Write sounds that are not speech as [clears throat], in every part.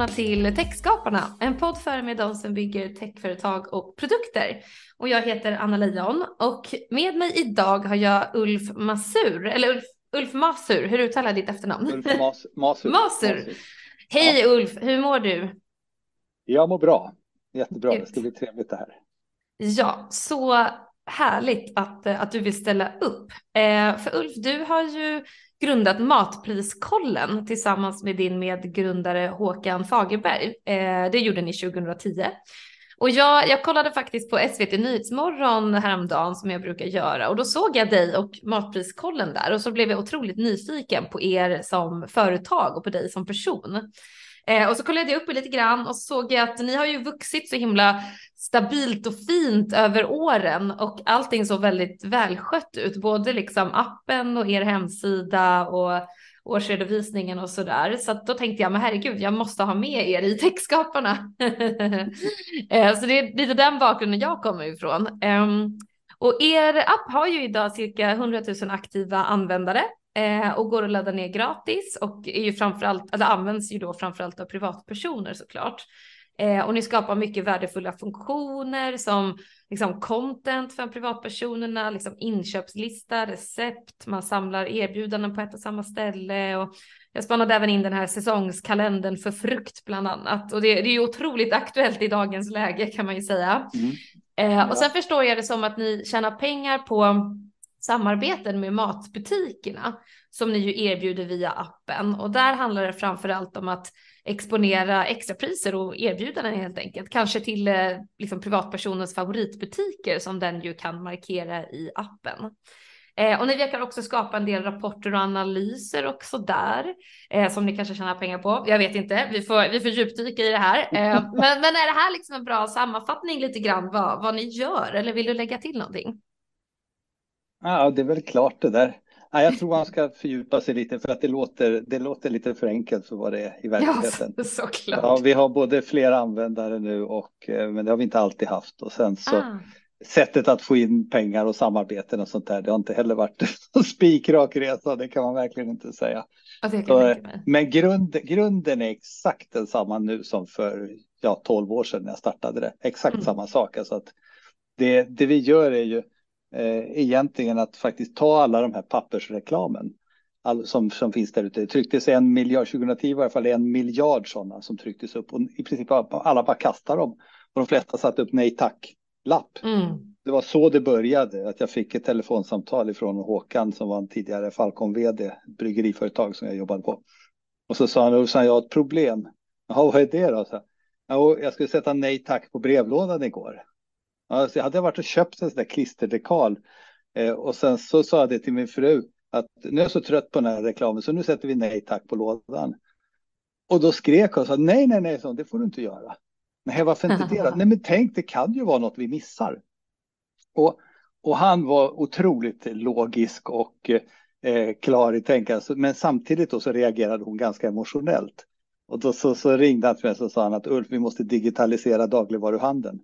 välkomna till Techskaparna, en podd för med de som bygger techföretag och produkter. Och jag heter Anna Leijon och med mig idag har jag Ulf Masur, eller Ulf, Ulf Masur, hur uttalar jag ditt efternamn? Ulf Mas Masur. Masur. Hej ja. Ulf, hur mår du? Jag mår bra, jättebra, det ska bli trevligt det här. Ja, så härligt att, att du vill ställa upp. Eh, för Ulf, du har ju grundat Matpriskollen tillsammans med din medgrundare Håkan Fagerberg. Eh, det gjorde ni 2010. Och jag, jag kollade faktiskt på SVT Nyhetsmorgon häromdagen som jag brukar göra och då såg jag dig och Matpriskollen där och så blev jag otroligt nyfiken på er som företag och på dig som person. Eh, och så kollade jag upp er lite grann och så såg jag att ni har ju vuxit så himla stabilt och fint över åren och allting såg väldigt välskött ut, både liksom appen och er hemsida och årsredovisningen och så där. Så då tänkte jag, men herregud, jag måste ha med er i Techskaparna. [laughs] Eh, så det är lite den bakgrunden jag kommer ifrån. Ehm, och er app har ju idag cirka 100 000 aktiva användare eh, och går att ladda ner gratis och är ju framförallt, eller används ju då framförallt av privatpersoner såklart. Eh, och ni skapar mycket värdefulla funktioner som liksom content för privatpersonerna, liksom inköpslista, recept, man samlar erbjudanden på ett och samma ställe och jag spannade även in den här säsongskalendern för frukt bland annat och det, det är ju otroligt aktuellt i dagens läge kan man ju säga. Mm. Eh, och sen förstår jag det som att ni tjänar pengar på samarbeten med matbutikerna som ni ju erbjuder via appen och där handlar det framför allt om att exponera extrapriser och erbjudanden helt enkelt, kanske till eh, liksom, privatpersonens favoritbutiker som den ju kan markera i appen. Eh, och ni verkar också skapa en del rapporter och analyser också där eh, som ni kanske tjänar pengar på. Jag vet inte, vi får, vi får djupdyka i det här. Eh, [laughs] men, men är det här liksom en bra sammanfattning lite grann vad, vad ni gör eller vill du lägga till någonting? Ja, det är väl klart det där. Ja, jag tror han ska fördjupa sig lite för att det låter, det låter lite för enkelt för vad det är i verkligheten. Ja, [laughs] såklart. Ja, vi har både fler användare nu och eh, men det har vi inte alltid haft och sen så ah. sättet att få in pengar och samarbeten och sånt där. Det har inte heller varit [laughs] en spikrak resa. Det kan man verkligen inte säga. Så, men grund, grunden är exakt densamma nu som för ja, 12 år sedan när jag startade det. Exakt mm. samma sak. Alltså att det, det vi gör är ju eh, egentligen att faktiskt ta alla de här pappersreklamen all, som, som finns där ute. Det trycktes en miljard, 2010 i alla fall en miljard sådana som trycktes upp och i princip alla bara kastar dem. Och de flesta satte upp nej tack-lapp. Mm. Det var så det började, att jag fick ett telefonsamtal ifrån Håkan som var en tidigare Falcon-vd, bryggeriföretag som jag jobbade på. Och så sa han, jag har ett problem. Jaha, vad är det då? Så, jag skulle sätta nej tack på brevlådan igår. Alltså jag hade varit och köpt en sån där klisterdekal eh, och sen så sa jag det till min fru att nu är jag så trött på den här reklamen så nu sätter vi nej tack på lådan. Och då skrek hon och sa nej, nej, nej, så, det får du inte göra. Nej, varför inte det? [laughs] nej, men tänk, det kan ju vara något vi missar. Och, och han var otroligt logisk och eh, klar i tänkandet, men samtidigt då så reagerade hon ganska emotionellt. Och då så, så ringde han till mig och sa han att Ulf, vi måste digitalisera dagligvaruhandeln.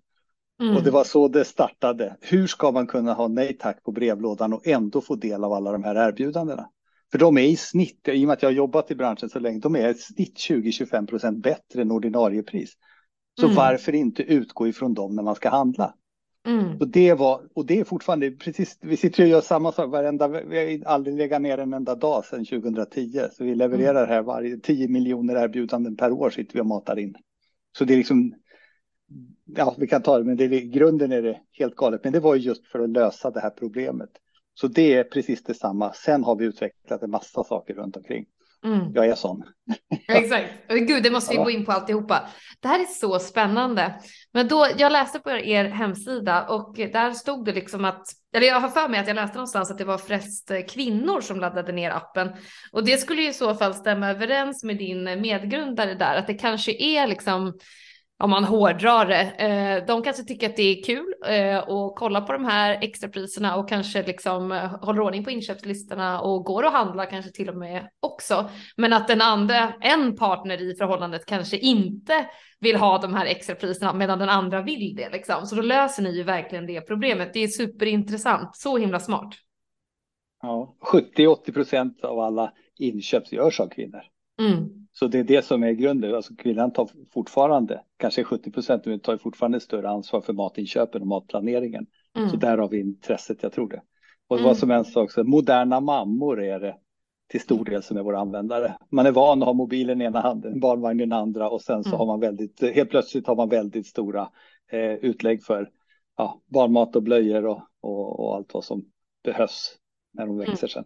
Mm. Och det var så det startade. Hur ska man kunna ha nej tack på brevlådan och ändå få del av alla de här erbjudandena? För de är i snitt, i och med att jag har jobbat i branschen så länge, de är i snitt 20-25 procent bättre än ordinarie pris. Så mm. varför inte utgå ifrån dem när man ska handla? Mm. Och, det var, och det är fortfarande precis, vi sitter och gör samma sak varenda, vi har aldrig legat ner en enda dag sedan 2010. Så vi levererar mm. här varje 10 miljoner erbjudanden per år sitter vi och matar in. Så det är liksom, ja, vi kan ta det, men det, i grunden är det helt galet. Men det var just för att lösa det här problemet. Så det är precis detsamma. Sen har vi utvecklat en massa saker runt omkring. Mm. Jag är sån. Exakt. Gud, det måste vi ja. gå in på alltihopa. Det här är så spännande. Men då, jag läste på er hemsida och där stod det liksom att, eller jag har för mig att jag läste någonstans att det var flest kvinnor som laddade ner appen. Och det skulle i så fall stämma överens med din medgrundare där, att det kanske är liksom om man hårdrar det. Eh, de kanske tycker att det är kul eh, att kolla på de här extrapriserna och kanske liksom eh, håller ordning på inköpslistorna och går och handlar kanske till och med också. Men att den andra, en partner i förhållandet kanske inte vill ha de här extrapriserna medan den andra vill det liksom. Så då löser ni ju verkligen det problemet. Det är superintressant, så himla smart. Ja, 70-80 procent av alla inköp görs av kvinnor. Mm. Så det är det som är grunden. Alltså kvinnan tar fortfarande, kanske 70 procent, men tar fortfarande större ansvar för matinköpen och matplaneringen. Mm. Så där har vi intresset, jag tror det. Och mm. vad som helst också, moderna mammor är det till stor del som är våra användare. Man är van att ha mobilen i ena handen, barnvagn i den andra och sen så mm. har man väldigt, helt plötsligt har man väldigt stora eh, utlägg för ja, barnmat och blöjor och, och, och, allt vad som behövs när de mm. växer sen.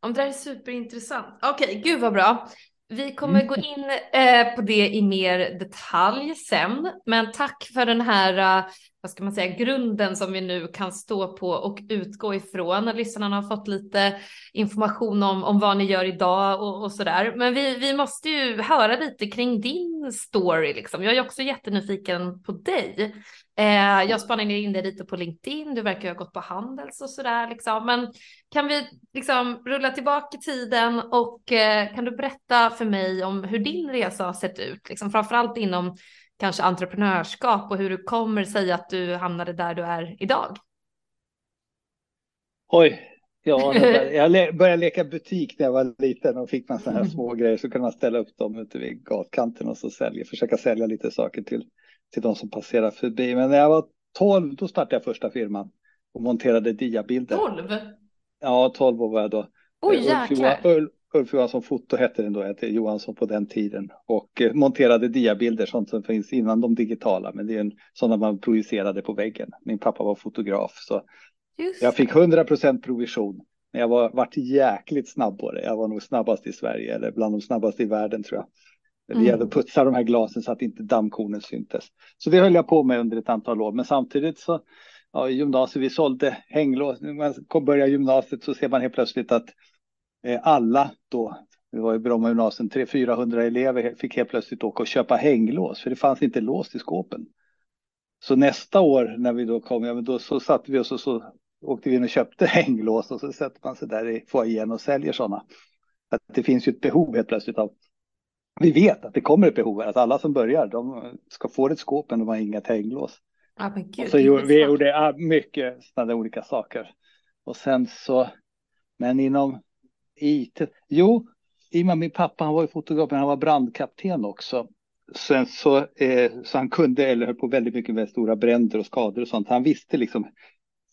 Om det här är superintressant. Okej, okay, gud vad bra. Vi kommer gå in eh, på det i mer detalj sen, men tack för den här, eh, vad ska man säga, grunden som vi nu kan stå på och utgå ifrån. Lyssnarna har fått lite information om, om vad ni gör idag och, och så där. Men vi, vi måste ju höra lite kring din story liksom. Jag är också jättenyfiken på dig. Eh, jag spanade in dig lite på LinkedIn, du verkar ha gått på Handels och sådär liksom. Men kan vi liksom rulla tillbaka tiden och eh, kan du berätta för mig om hur din resa har sett ut? Liksom, framförallt inom kanske entreprenörskap och hur du kommer sig att du hamnade där du är idag. Oj, ja, [laughs] jag började leka butik när jag var liten och fick man sådana här små grejer så kunde man ställa upp dem ute vid gatkanten och så sälja, försöka sälja lite saker till till de som passerar förbi. Men när jag var 12 då startade jag första firman och monterade diabilder. 12? Ja, 12 år var jag då. Oj, jäklar. Ulf Johansson Foto hette den då, hette Johansson på den tiden och eh, monterade diabilder, sånt som finns innan de digitala, men det är en sådana man projicerade på väggen. Min pappa var fotograf så Just jag fick 100 procent provision. Men jag var vart jäkligt snabb på det. Jag var nog snabbast i Sverige eller bland de snabbaste i världen tror jag. Det gällde att putsa de här glasen så att inte dammkornen syntes. Så det höll jag på med under ett antal år. Men samtidigt så, ja, i gymnasiet, vi sålde hänglås. När man kom börja gymnasiet så ser man helt plötsligt att alla då, det var i Bromma gymnasium, 300-400 elever fick helt plötsligt åka och köpa hänglås, för det fanns inte lås i skåpen. Så nästa år när vi då kom, ja, men då så satte vi oss och så åkte vi in och köpte [laughs] hänglås och så sätter man sig där i foajén och säljer sådana. Att det finns ju ett behov helt plötsligt av vi vet att det kommer ett behov, att alla som börjar de ska få ett skåp men de har inget hänglås. Men Gud, så gjorde, vi gjorde mycket sådana olika saker. Och sen så, men inom IT, jo, i och med min pappa, han var ju fotograf, men han var brandkapten också. Sen så, eh, så han kunde, eller höll på väldigt mycket med stora bränder och skador och sånt. Han visste liksom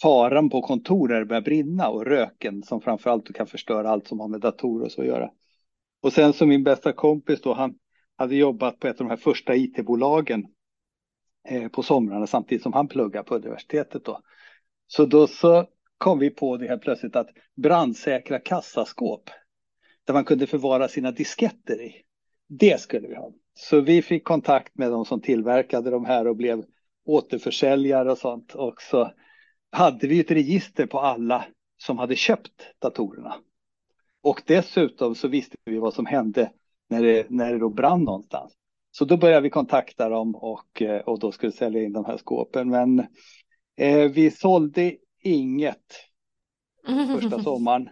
faran på kontor när det börjar brinna och röken som framförallt kan förstöra allt som har med datorer och så att göra. Och sen så min bästa kompis då, han hade jobbat på ett av de här första it-bolagen eh, på somrarna samtidigt som han pluggade på universitetet då. Så då så kom vi på det här plötsligt att brandsäkra kassaskåp där man kunde förvara sina disketter i. Det skulle vi ha. Så vi fick kontakt med de som tillverkade de här och blev återförsäljare och sånt. Och så hade vi ett register på alla som hade köpt datorerna. Och dessutom så visste vi vad som hände när det, när det då brann någonstans. Så då började vi kontakta dem och, och då skulle sälja in de här skåpen. Men eh, vi sålde inget första [laughs] sommaren.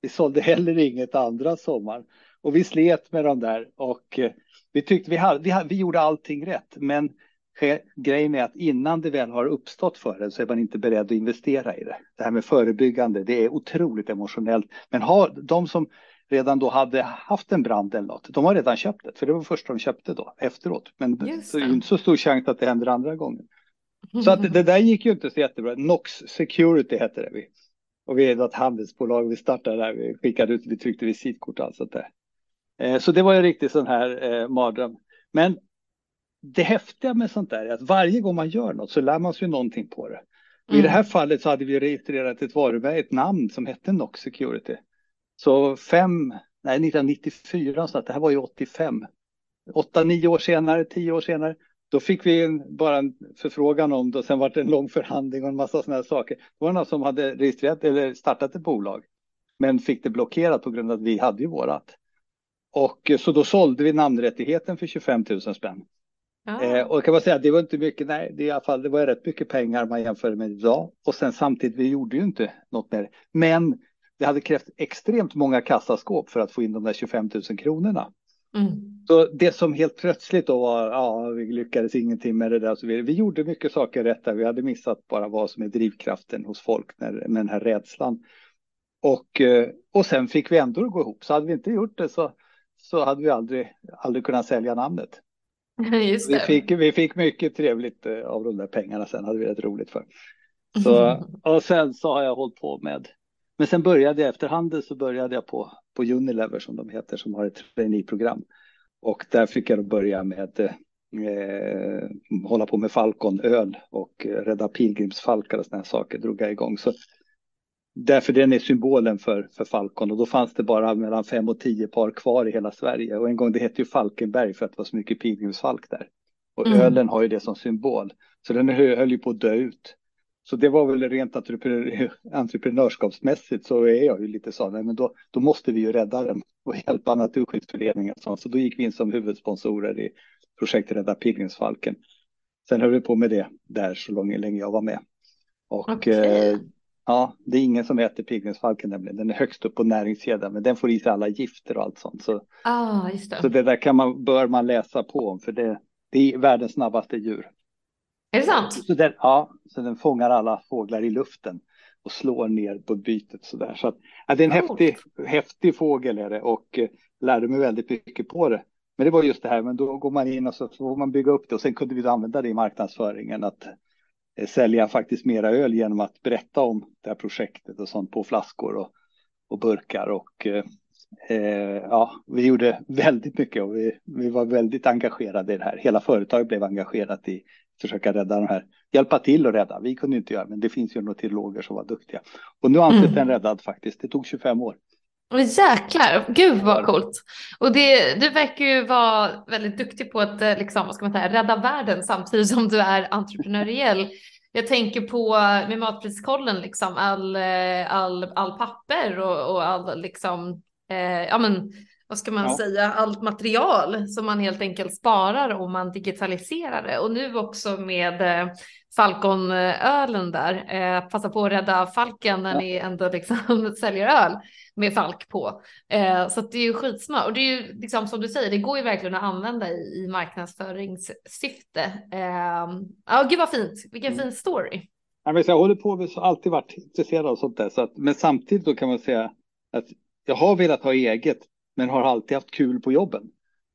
Vi sålde heller inget andra sommaren. Och vi slet med dem där och eh, vi tyckte vi, hade, vi, hade, vi gjorde allting rätt. Men grejen är att innan det väl har uppstått för en så är man inte beredd att investera i det. Det här med förebyggande, det är otroligt emotionellt. Men har de som redan då hade haft en brand eller något, de har redan köpt det, för det var första de köpte då efteråt. Men det är inte så stor chans att det händer andra gånger. Så att det där gick ju inte så jättebra. Nox Security hette det. Vi. Och vi är ett handelsbolag, vi startade där, vi skickade ut, vi tryckte visitkort och allt sånt där. Eh, så det var en riktig sån här eh, mardröm. Men det häftiga med sånt där är att varje gång man gör något så lär man sig någonting på det. Mm. I det här mm. fallet så hade vi registrerat ett varumärke, ett namn som hette Nox Security. Så fem, nej 1994, så att det här var ju 85. Åtta, nio år senare, tio år senare, då fick vi en, bara en förfrågan om det och sen var det en lång förhandling och en massa sådana här saker. Det var någon som hade registrerat eller startat ett bolag, men fick det blockerat på grund av att vi hade ju vårat. Och så då sålde vi namnrättigheten för 25 000 spänn. Eh, och kan man säga det var inte mycket, nej, det, i alla fall, det var rätt mycket pengar man jämför med idag. Och sen samtidigt, vi gjorde ju inte något mer. Men det hade krävt extremt många kassaskåp för att få in de där 25 000 kronorna. Mm. Så det som helt plötsligt då var, ja, vi lyckades ingenting med det där. Så vi, vi gjorde mycket saker rätt där. Vi hade missat bara vad som är drivkraften hos folk när, med den här rädslan. Och, eh, och sen fick vi ändå gå ihop. Så hade vi inte gjort det så så hade vi aldrig, aldrig kunnat sälja namnet. [laughs] Just. Vi, fick, vi fick mycket trevligt eh, av de där pengarna sen, hade vi rätt roligt för. [laughs] Så, och sen så har jag hållit på med, men sen började jag efterhand så började jag på, på Unilever som de heter, som har ett traineeprogram. Och där fick jag börja med eh, hålla på med Falcon öl och rädda pilgrimsfalkar och sådana saker drog jag igång. Så därför den är symbolen för, för Falcon och då fanns det bara mellan fem och tio par kvar i hela Sverige och en gång det hette ju Falkenberg för att det var så mycket pilgrimsfalk där. Och mm. ölen har ju det som symbol. Så den höll ju på att dö ut. Så det var väl rent entreprenörskapsmässigt så är jag ju lite så, nej, men då, då måste vi ju rädda den och hjälpa Naturskyddsföreningen. Så, så då gick vi in som huvudsponsorer i projektet Rädda Pilgrimsfalken. Sen höll vi på med det där så länge jag var med. Och okay. eh, ja, det är ingen som äter pilgrimsfalken nämligen. Den är högst upp på näringskedjan, men den får i sig alla gifter och allt sånt. Så, ah, det. så det där kan man, bör man läsa på om, för det, det är världens snabbaste djur. Är det sant? Så den, ja, så den fångar alla fåglar i luften och slår ner på bytet så där. Så att, ja, det är en oh. häftig, häftig fågel är det och eh, lärde mig väldigt mycket på det. Men det var just det här, men då går man in och så får man bygga upp det och sen kunde vi använda det i marknadsföringen att eh, sälja faktiskt mera öl genom att berätta om det här projektet och sånt på flaskor och, och burkar och eh, eh ja, vi gjorde väldigt mycket och vi, vi var väldigt engagerade i det här. Hela företaget blev engagerat i försöka rädda de här, hjälpa till att rädda. Vi kunde inte göra, men det finns ju några teologer som var duktiga. Och nu anses mm. den räddad faktiskt. Det tog 25 år. Jäklar, gud vad coolt. Och det, du verkar ju vara väldigt duktig på att eh, liksom, vad ska man säga, rädda världen samtidigt som du är entreprenöriell. Jag tänker på med matpriskollen, liksom, all, eh, all, all papper och, och all, liksom, eh, ja men vad ska man ja. säga, allt material som man helt enkelt sparar om man digitaliserar det. Och nu också med eh, Falconölen där, eh, passa på att rädda Falken när ja. ni ändå liksom [laughs] säljer öl med Falk på. Eh, så det är ju skitsmart och det är ju liksom som du säger, det går ju verkligen att använda i, marknadsföringssyfte. Eh, ja, gud vad fint, vilken mm. fin story. Jag håller på, jag har alltid varit intresserad av sånt där, så att, men samtidigt då kan man säga att jag har velat ha eget, men har alltid haft kul på jobben.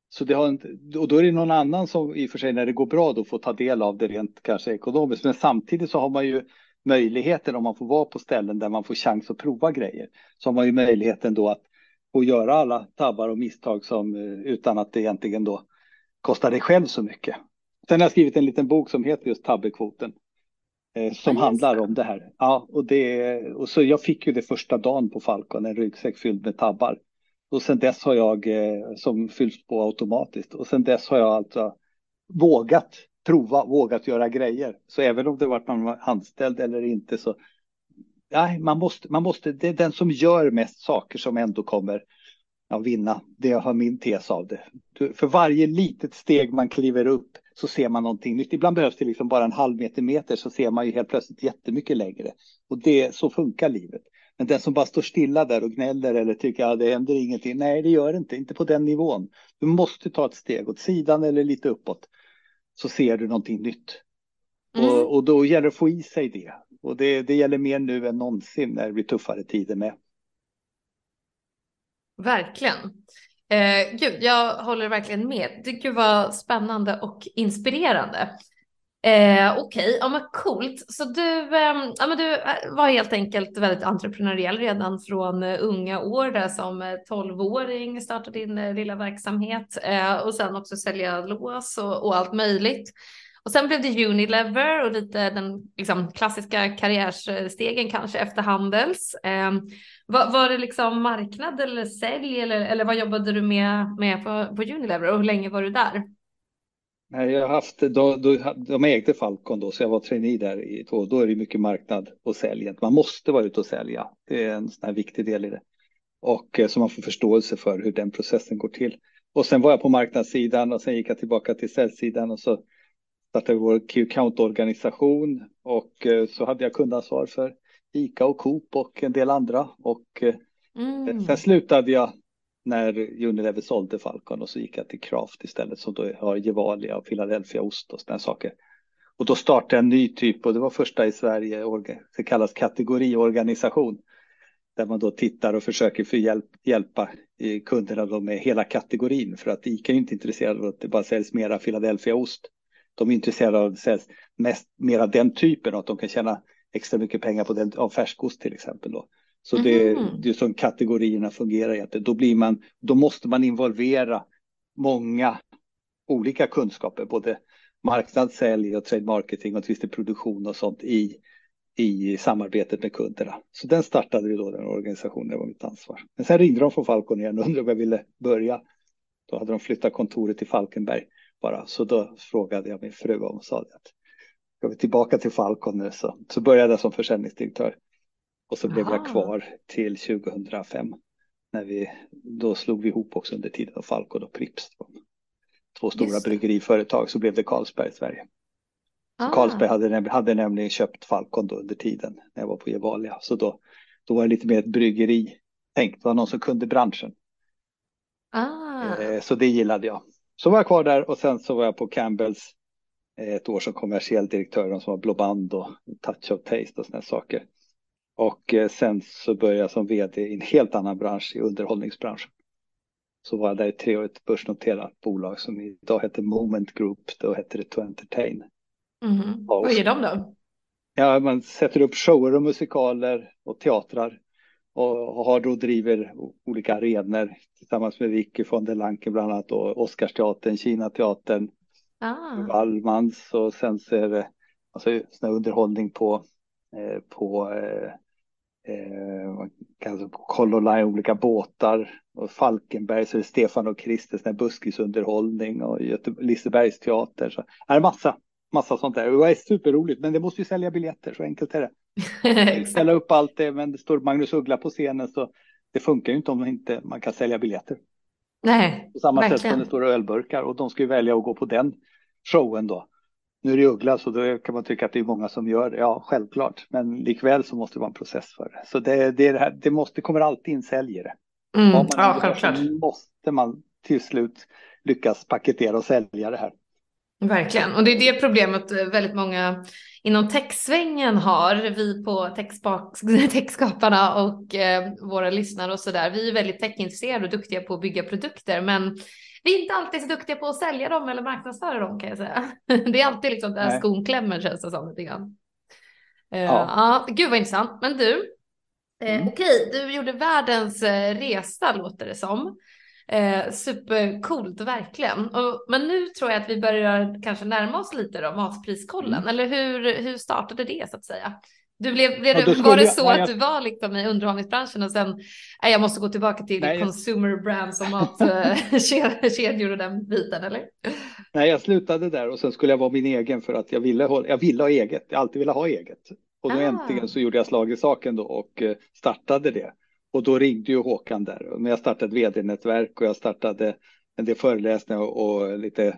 Så det har inte, och då är det någon annan som i och för sig när det går bra då får ta del av det rent kanske ekonomiskt. Men samtidigt så har man ju möjligheten om man får vara på ställen där man får chans att prova grejer. Så har man ju möjligheten då att få göra alla tabbar och misstag som eh, utan att det egentligen då kostar dig själv så mycket. Sen har jag skrivit en liten bok som heter just tabbekvoten. Eh, som ja, handlar om det här. Ja, och, det, och så jag fick ju det första dagen på Falcon, en ryggsäck fylld med tabbar. Och sen dess har jag, eh, som fylls på automatiskt, och sen dess har jag alltså vågat prova, vågat göra grejer. Så även om det varit man var anställd eller inte så, nej, man måste, man måste, det är den som gör mest saker som ändå kommer att vinna. Det har min tes av det. För varje litet steg man kliver upp så ser man någonting nytt. Ibland behövs det liksom bara en halv meter meter så ser man ju helt plötsligt jättemycket längre. Och det, så funkar livet. Men den som bara står stilla där och gnäller eller tycker att ja, det händer ingenting. Nej, det gör det inte, inte på den nivån. Du måste ta ett steg åt sidan eller lite uppåt. Så ser du någonting nytt. Mm. Och, och, då gäller det att få i sig det. Och det, det gäller mer nu än någonsin när det blir tuffare tider med. Verkligen. Eh, gud, jag håller verkligen med. Det var spännande och inspirerande. Eh, Okej, okay. ja men coolt. Så du, eh, ja, men du eh, var helt enkelt väldigt entreprenöriell redan från eh, unga år där som eh, 12-åring startade din lilla verksamhet och sen också sälja lås och, och, allt möjligt. Och sen blev det Unilever och lite den liksom, klassiska karriärstegen kanske efter Handels. Ehm, var, var, det liksom marknad eller sälj eller, eller vad jobbade du med, med på, på Unilever och hur länge var du där? Nej, jag har haft, då, då, de ägde Falcon då, så jag var trainee där i två. Då är det mycket marknad och sälj. Man måste vara ute och sälja. Det är en sån här viktig del i det. Och eh, så man får förståelse för hur den processen går till. Och sen var jag på marknadssidan och sen gick jag tillbaka till säljsidan och så startade vi vår Key Account-organisation och eh, så hade jag kundansvar för ICA och Coop och en del andra. Och eh, mm. sen slutade jag när Unilever sålde Falcon och så gick jag till Kraft istället som då har Gevalia och Philadelphia ost och sådana saker. Och då startade jag en ny typ och det var första i Sverige, det kallas kategoriorganisation. där man då tittar och försöker för hjälp, hjälpa eh, kunderna då med hela kategorin för att ICA är inte intresserade av att det bara säljs mera Philadelphia-ost. De är intresserade av att det säljs mest mera den typen och att de kan tjäna extra mycket pengar på den av färskost till exempel. Då. Så det, mm. det är så kategorierna fungerar egentligen. Då, blir man, då måste man involvera många olika kunskaper, både marknad, sälj och trade marketing och produktion och sånt i, i samarbetet med kunderna. Så den startade vi då, den organisationen, det var mitt ansvar. Men sen ringde de från Falcon igen och undrade om jag ville börja. Då hade de flyttat kontoret till Falkenberg bara, så då frågade jag min fru om och sa att ska vi tillbaka till Falcon nu så, så började jag som försäljningsdirektör. Och så blev jag kvar till 2005. När vi, då slog vi ihop också under tiden av Falcon och Pripps. Två stora bryggeriföretag så blev det Carlsberg i Sverige. Ah. Carlsberg hade, hade nämligen köpt Falcon då under tiden när jag var på Gevalia. Så då, då var det lite mer ett bryggeri tänkt, var någon som kunde branschen. Ah. Eh, så det gillade jag. Så var jag kvar där och sen så var jag på Campbells eh, ett år som kommersiell direktör som var Blåband och Touch of Taste och sådana saker. Och eh, sen så började jag som vd i en helt annan bransch, i underhållningsbranschen. Så var jag där i tre år, ett börsnoterat bolag som idag heter Moment Group, då hette det To Entertain. Mm. Vad är de då? Ja, man sätter upp shower och musikaler och teatrar och har då driver olika arenor tillsammans med Vicky von der Lanke bland annat och Oscarsteatern, Kinateatern, ah. Wallmans och sen så är det alltså, underhållning på, på eh, eh, kanske på Color olika båtar och Falkenberg så är det Stefan och Kristers buskisunderhållning och Göte Lisebergs teater. Så är det massa, massa sånt där. Det är superroligt, men det måste ju sälja biljetter, så enkelt är det. [laughs] Ställa upp allt det, men det står Magnus Uggla på scenen så det funkar ju inte om inte man kan sälja biljetter. Nej, På samma verkligen. sätt som det står ölburkar och de ska ju välja att gå på den showen då. Nu är det Uggla så då kan man tycka att det är många som gör det. Ja, självklart. Men likväl så måste det vara en process för det. Så det, det, är det, här, det måste, kommer alltid in säljare. Mm, ja, självklart. måste man till slut lyckas paketera och sälja det här. Verkligen, och det är det problemet väldigt många inom techsvängen har, vi på [laughs] techskaparna och eh, våra lyssnare och så där. Vi är väldigt techintresserade och duktiga på att bygga produkter, men vi är inte alltid så duktiga på att sälja dem eller marknadsföra dem kan jag säga. Det är alltid liksom där skon klämmer känns det som lite grann. Uh, ja. ja, gud vad intressant. Men du, eh, mm. okej, du gjorde världens eh, resa låter det som. Eh, supercoolt verkligen. Och, men nu tror jag att vi börjar kanske närma oss lite då, matpriskollen. Mm. Eller hur, hur startade det så att säga? Du blev, blev ja, var det så jag, att du var liksom i underhållningsbranschen och sen, nej, jag måste gå tillbaka till nej, consumer brands och matkedjor [laughs] och den biten, eller? Nej, jag slutade där och sen skulle jag vara min egen för att jag ville, jag ville ha eget. Jag alltid ville ha eget. Och då ah. äntligen så gjorde jag slag i saken då och eh, startade det. Och då ringde ju Håkan där. Men jag startade ett vd-nätverk och jag startade en del föreläsningar och, och lite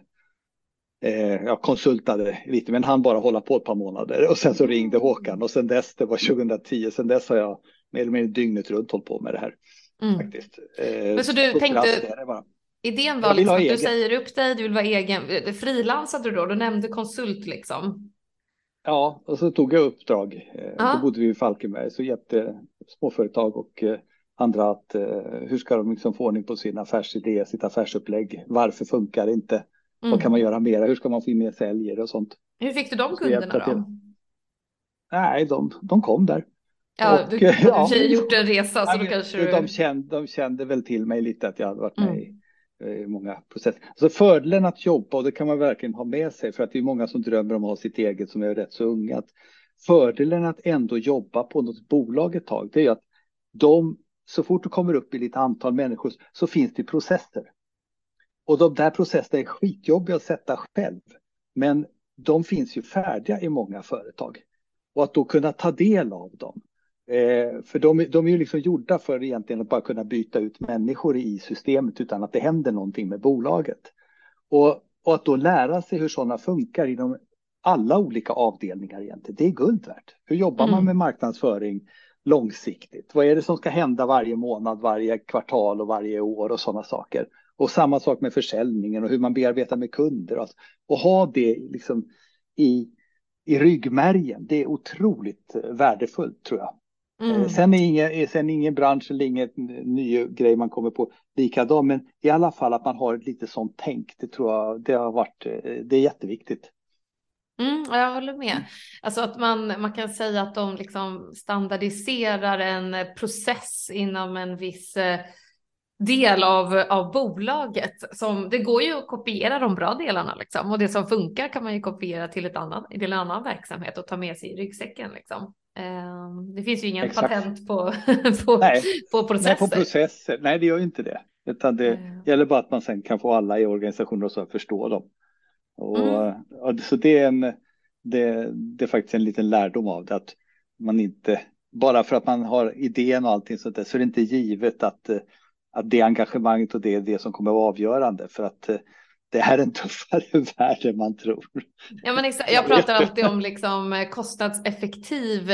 eh, jag konsultade lite, men han bara hålla på ett par månader och sen så ringde Håkan och sen dess, det var 2010, sen dess har jag mer eller mindre dygnet runt hållit på med det här. Mm. Faktiskt. Eh, men så du tänkte, idén var liksom att du säger upp dig, du vill vara egen, frilansade du då, du nämnde konsult liksom? Ja, och så tog jag uppdrag. Eh, då bodde vi i Falkenberg, så hjälpte småföretag och eh, andra att eh, hur ska de liksom få ordning på sin affärsidé, sitt affärsupplägg, varför funkar det inte? Mm. Vad kan man göra mera? Hur ska man få in mer säljare och sånt? Hur fick du de kunderna då? Nej, de, de kom där. Ja, och, du [laughs] har ja, gjort en resa så då kanske du... De kände, de kände väl till mig lite att jag hade varit med mm. i, i många processer. Så fördelen att jobba, och det kan man verkligen ha med sig, för att det är många som drömmer om att ha sitt eget som är rätt så unga. Att fördelen att ändå jobba på något bolag ett tag, det är att de, så fort du kommer upp i lite antal människor så finns det processer. Och de där processerna är skitjobbiga att sätta själv. Men de finns ju färdiga i många företag. Och att då kunna ta del av dem. Eh, för de, de är ju liksom gjorda för egentligen att bara kunna byta ut människor i systemet utan att det händer någonting med bolaget. Och, och att då lära sig hur sådana funkar inom alla olika avdelningar egentligen, det är guld värt. Hur jobbar mm. man med marknadsföring långsiktigt? Vad är det som ska hända varje månad, varje kvartal och varje år och sådana saker? Och samma sak med försäljningen och hur man bearbetar med kunder. Och, och ha det liksom i, i ryggmärgen, det är otroligt värdefullt tror jag. Mm. Sen, är ingen, sen är ingen bransch eller ingen ny grej man kommer på likadan, men i alla fall att man har lite sånt tänk. Det tror jag det har varit. Det är jätteviktigt. Mm, jag håller med. Alltså att man, man kan säga att de liksom standardiserar en process inom en viss eh, del av, av bolaget. Som, det går ju att kopiera de bra delarna liksom. och det som funkar kan man ju kopiera till, ett annat, till en annan verksamhet och ta med sig i ryggsäcken. Liksom. Ehm, det finns ju ingen Exakt. patent på, [laughs] på, Nej. på processer. Nej, på processer. Nej, det gör ju inte det. Utan det mm. gäller bara att man sen kan få alla i organisationen att förstå dem. Och, mm. och, så det är, en, det, det är faktiskt en liten lärdom av det. Att man inte, bara för att man har idén och allting sånt där, så är det inte givet att, att det engagemanget och det är det som kommer att vara avgörande. För att det är en tuffare [laughs] värld än man tror. Ja, men exakt. Jag pratar alltid om liksom kostnadseffektiv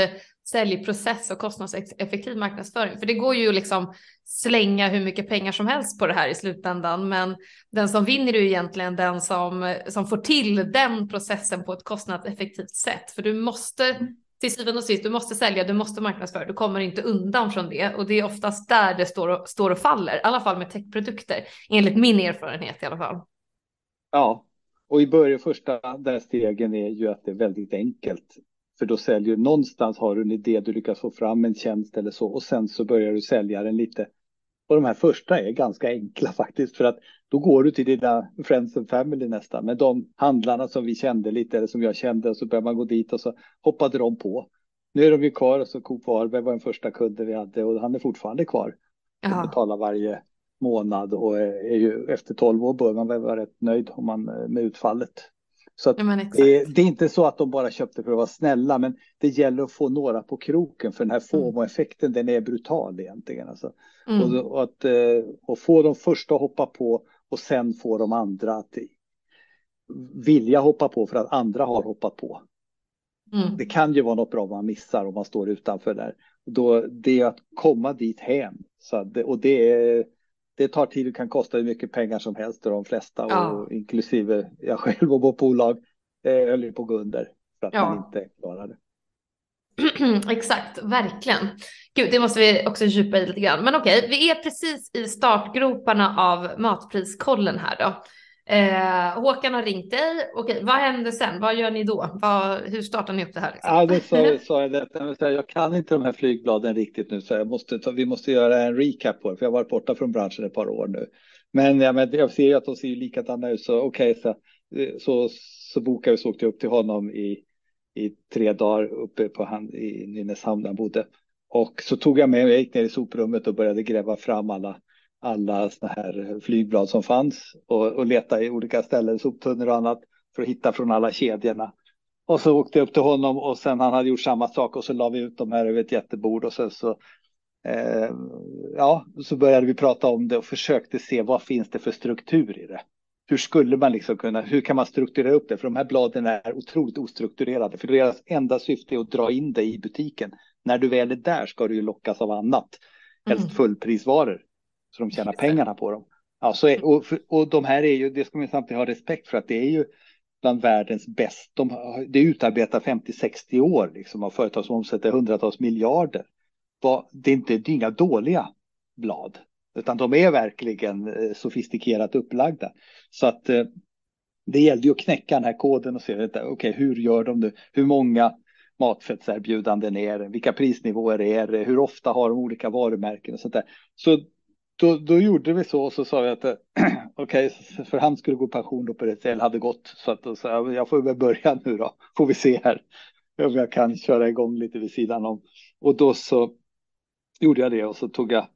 säljprocess och kostnadseffektiv marknadsföring. För det går ju liksom slänga hur mycket pengar som helst på det här i slutändan. Men den som vinner är ju egentligen den som, som får till den processen på ett kostnadseffektivt sätt. För du måste till syvende och sist, du måste sälja, du måste marknadsföra, du kommer inte undan från det. Och det är oftast där det står och, står och faller, i alla fall med techprodukter, enligt min erfarenhet i alla fall. Ja, och i början första där stegen är ju att det är väldigt enkelt. För då säljer du någonstans har du en idé, du lyckas få fram en tjänst eller så och sen så börjar du sälja den lite. Och de här första är ganska enkla [laughs] faktiskt för att då går du till dina friends and family nästan med de handlarna som vi kände lite eller som jag kände och så börjar man gå dit och så hoppade de på. Nu är de ju kvar så Coop Varberg var den första kunden vi hade och han är fortfarande kvar. Och betalar varje månad och är ju efter 12 år bör man väl vara rätt nöjd om man med utfallet. Så ja, det, det, är inte så att de bara köpte för att vara snälla, men det gäller att få några på kroken för den här mm. FOMO-effekten, den är brutal egentligen. Alltså. Mm. Och, och, att, eh, och få de första att hoppa på och sen få de andra att vilja hoppa på för att andra har hoppat på. Mm. Det kan ju vara något bra man missar om man står utanför där. Då, det är att komma dit hem. Så det, och det är det tar tid och kan kosta hur mycket pengar som helst och de flesta, ja. och inklusive jag själv och vårt bolag, eh, höll på att gå under för att ja. man inte klarar det. [clears throat] Exakt, verkligen. Gud, det måste vi också djupa i lite grann. Men okej, vi är precis i startgroparna av matpriskollen här då. Eh, Håkan har ringt dig. Okej, vad händer sen? Vad gör ni då? Vad, hur startar ni upp det här? Liksom? Ja, det sa, sa jag det. Jag kan inte de här flygbladen riktigt nu, så jag måste vi måste göra en recap på det, för jag har varit borta från branschen ett par år nu. Men, ja, men jag ser ju att de ser likadana ut, så okej, okay, så, så, så bokade vi så åkte jag upp till honom i, i tre dagar uppe på han, i Nynäshamn där han bodde. Och så tog jag med mig, jag gick ner i soprummet och började gräva fram alla alla såna här flygblad som fanns och, och leta i olika ställen, soptunnor och annat för att hitta från alla kedjorna. Och så åkte jag upp till honom och sen han hade gjort samma sak och så la vi ut dem här över ett jättebord och sen så eh, ja, så började vi prata om det och försökte se vad finns det för struktur i det. Hur skulle man liksom kunna, hur kan man strukturera upp det? För de här bladen är otroligt ostrukturerade, för deras enda syfte är att dra in dig i butiken. När du väl är där ska du ju lockas av annat, helst mm. fullprisvaror så de tjänar pengarna på dem. Ja, så är, och, och de här är ju, det ska man samtidigt ha respekt för att det är ju bland världens bäst. De, det är utarbetat 50-60 år liksom, av företag som omsätter hundratals miljarder. Det är inte det är inga dåliga blad, utan de är verkligen eh, sofistikerat upplagda. Så att eh, det gällde ju att knäcka den här koden och se okej, okay, hur gör de nu? Hur många matfettserbjudanden är det? Vilka prisnivåer är det? Hur ofta har de olika varumärken och sånt där? Så då, då gjorde vi så och så sa vi att eh, [clears throat] okej, okay, för han skulle gå i pension då på det hade gått så att då sa jag, jag får väl börja nu då, får vi se här om jag kan köra igång lite vid sidan om. Och då så gjorde jag det och så tog jag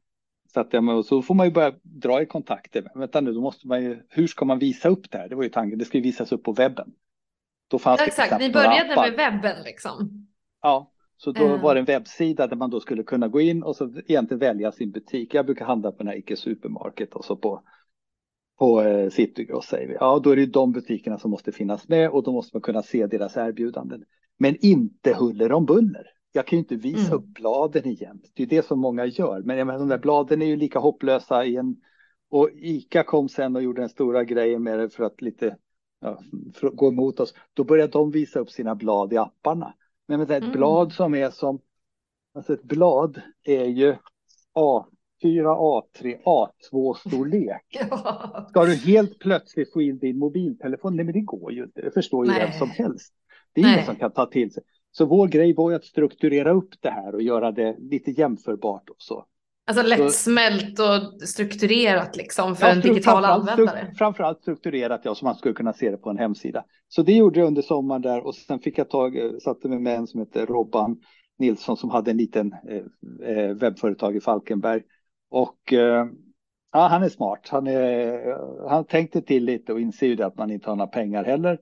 jag mig och så får man ju börja dra i kontakter. Vänta nu, då måste man ju, hur ska man visa upp det här? Det var ju tanken, det ska ju visas upp på webben. Då fanns ja, exakt, ni började med webben liksom. Ja, så då mm. var det en webbsida där man då skulle kunna gå in och så egentligen välja sin butik. Jag brukar handla på den här Icke Supermarket och så på, på eh, Citygross säger vi. Ja, då är det de butikerna som måste finnas med och då måste man kunna se deras erbjudanden. Men inte huller om buller. Jag kan ju inte visa mm. upp bladen igen. Det är det som många gör. Men jag menar, de där bladen är ju lika hopplösa i en... Och Ica kom sen och gjorde den stora grejen med det för att lite ja, för att gå emot oss. Då började de visa upp sina blad i apparna. Men med ett mm. blad som är som Alltså ett blad är ju A4, A3, A2 storlek. [laughs] Ja. Ska du helt plötsligt få in din mobiltelefon? Nej, men det går ju inte. Det förstår ju Nej. vem som helst. Det är Nej. ingen som kan ta till sig. Så vår grej var ju att strukturera upp det här och göra det lite jämförbart och så. Alltså lättsmält och strukturerat liksom för Ja, en digital användare. Framförallt strukturerat, ja, så man skulle kunna se det på en hemsida. Så det gjorde jag under sommaren där och sen fick jag tag, eh, satte mig med en som heter Robban Nilsson som hade en liten eh, eh, webbföretag i Falkenberg. Och eh, ja, han är smart. Han, är, han tänkte till lite och inser ju det att man inte har några pengar heller.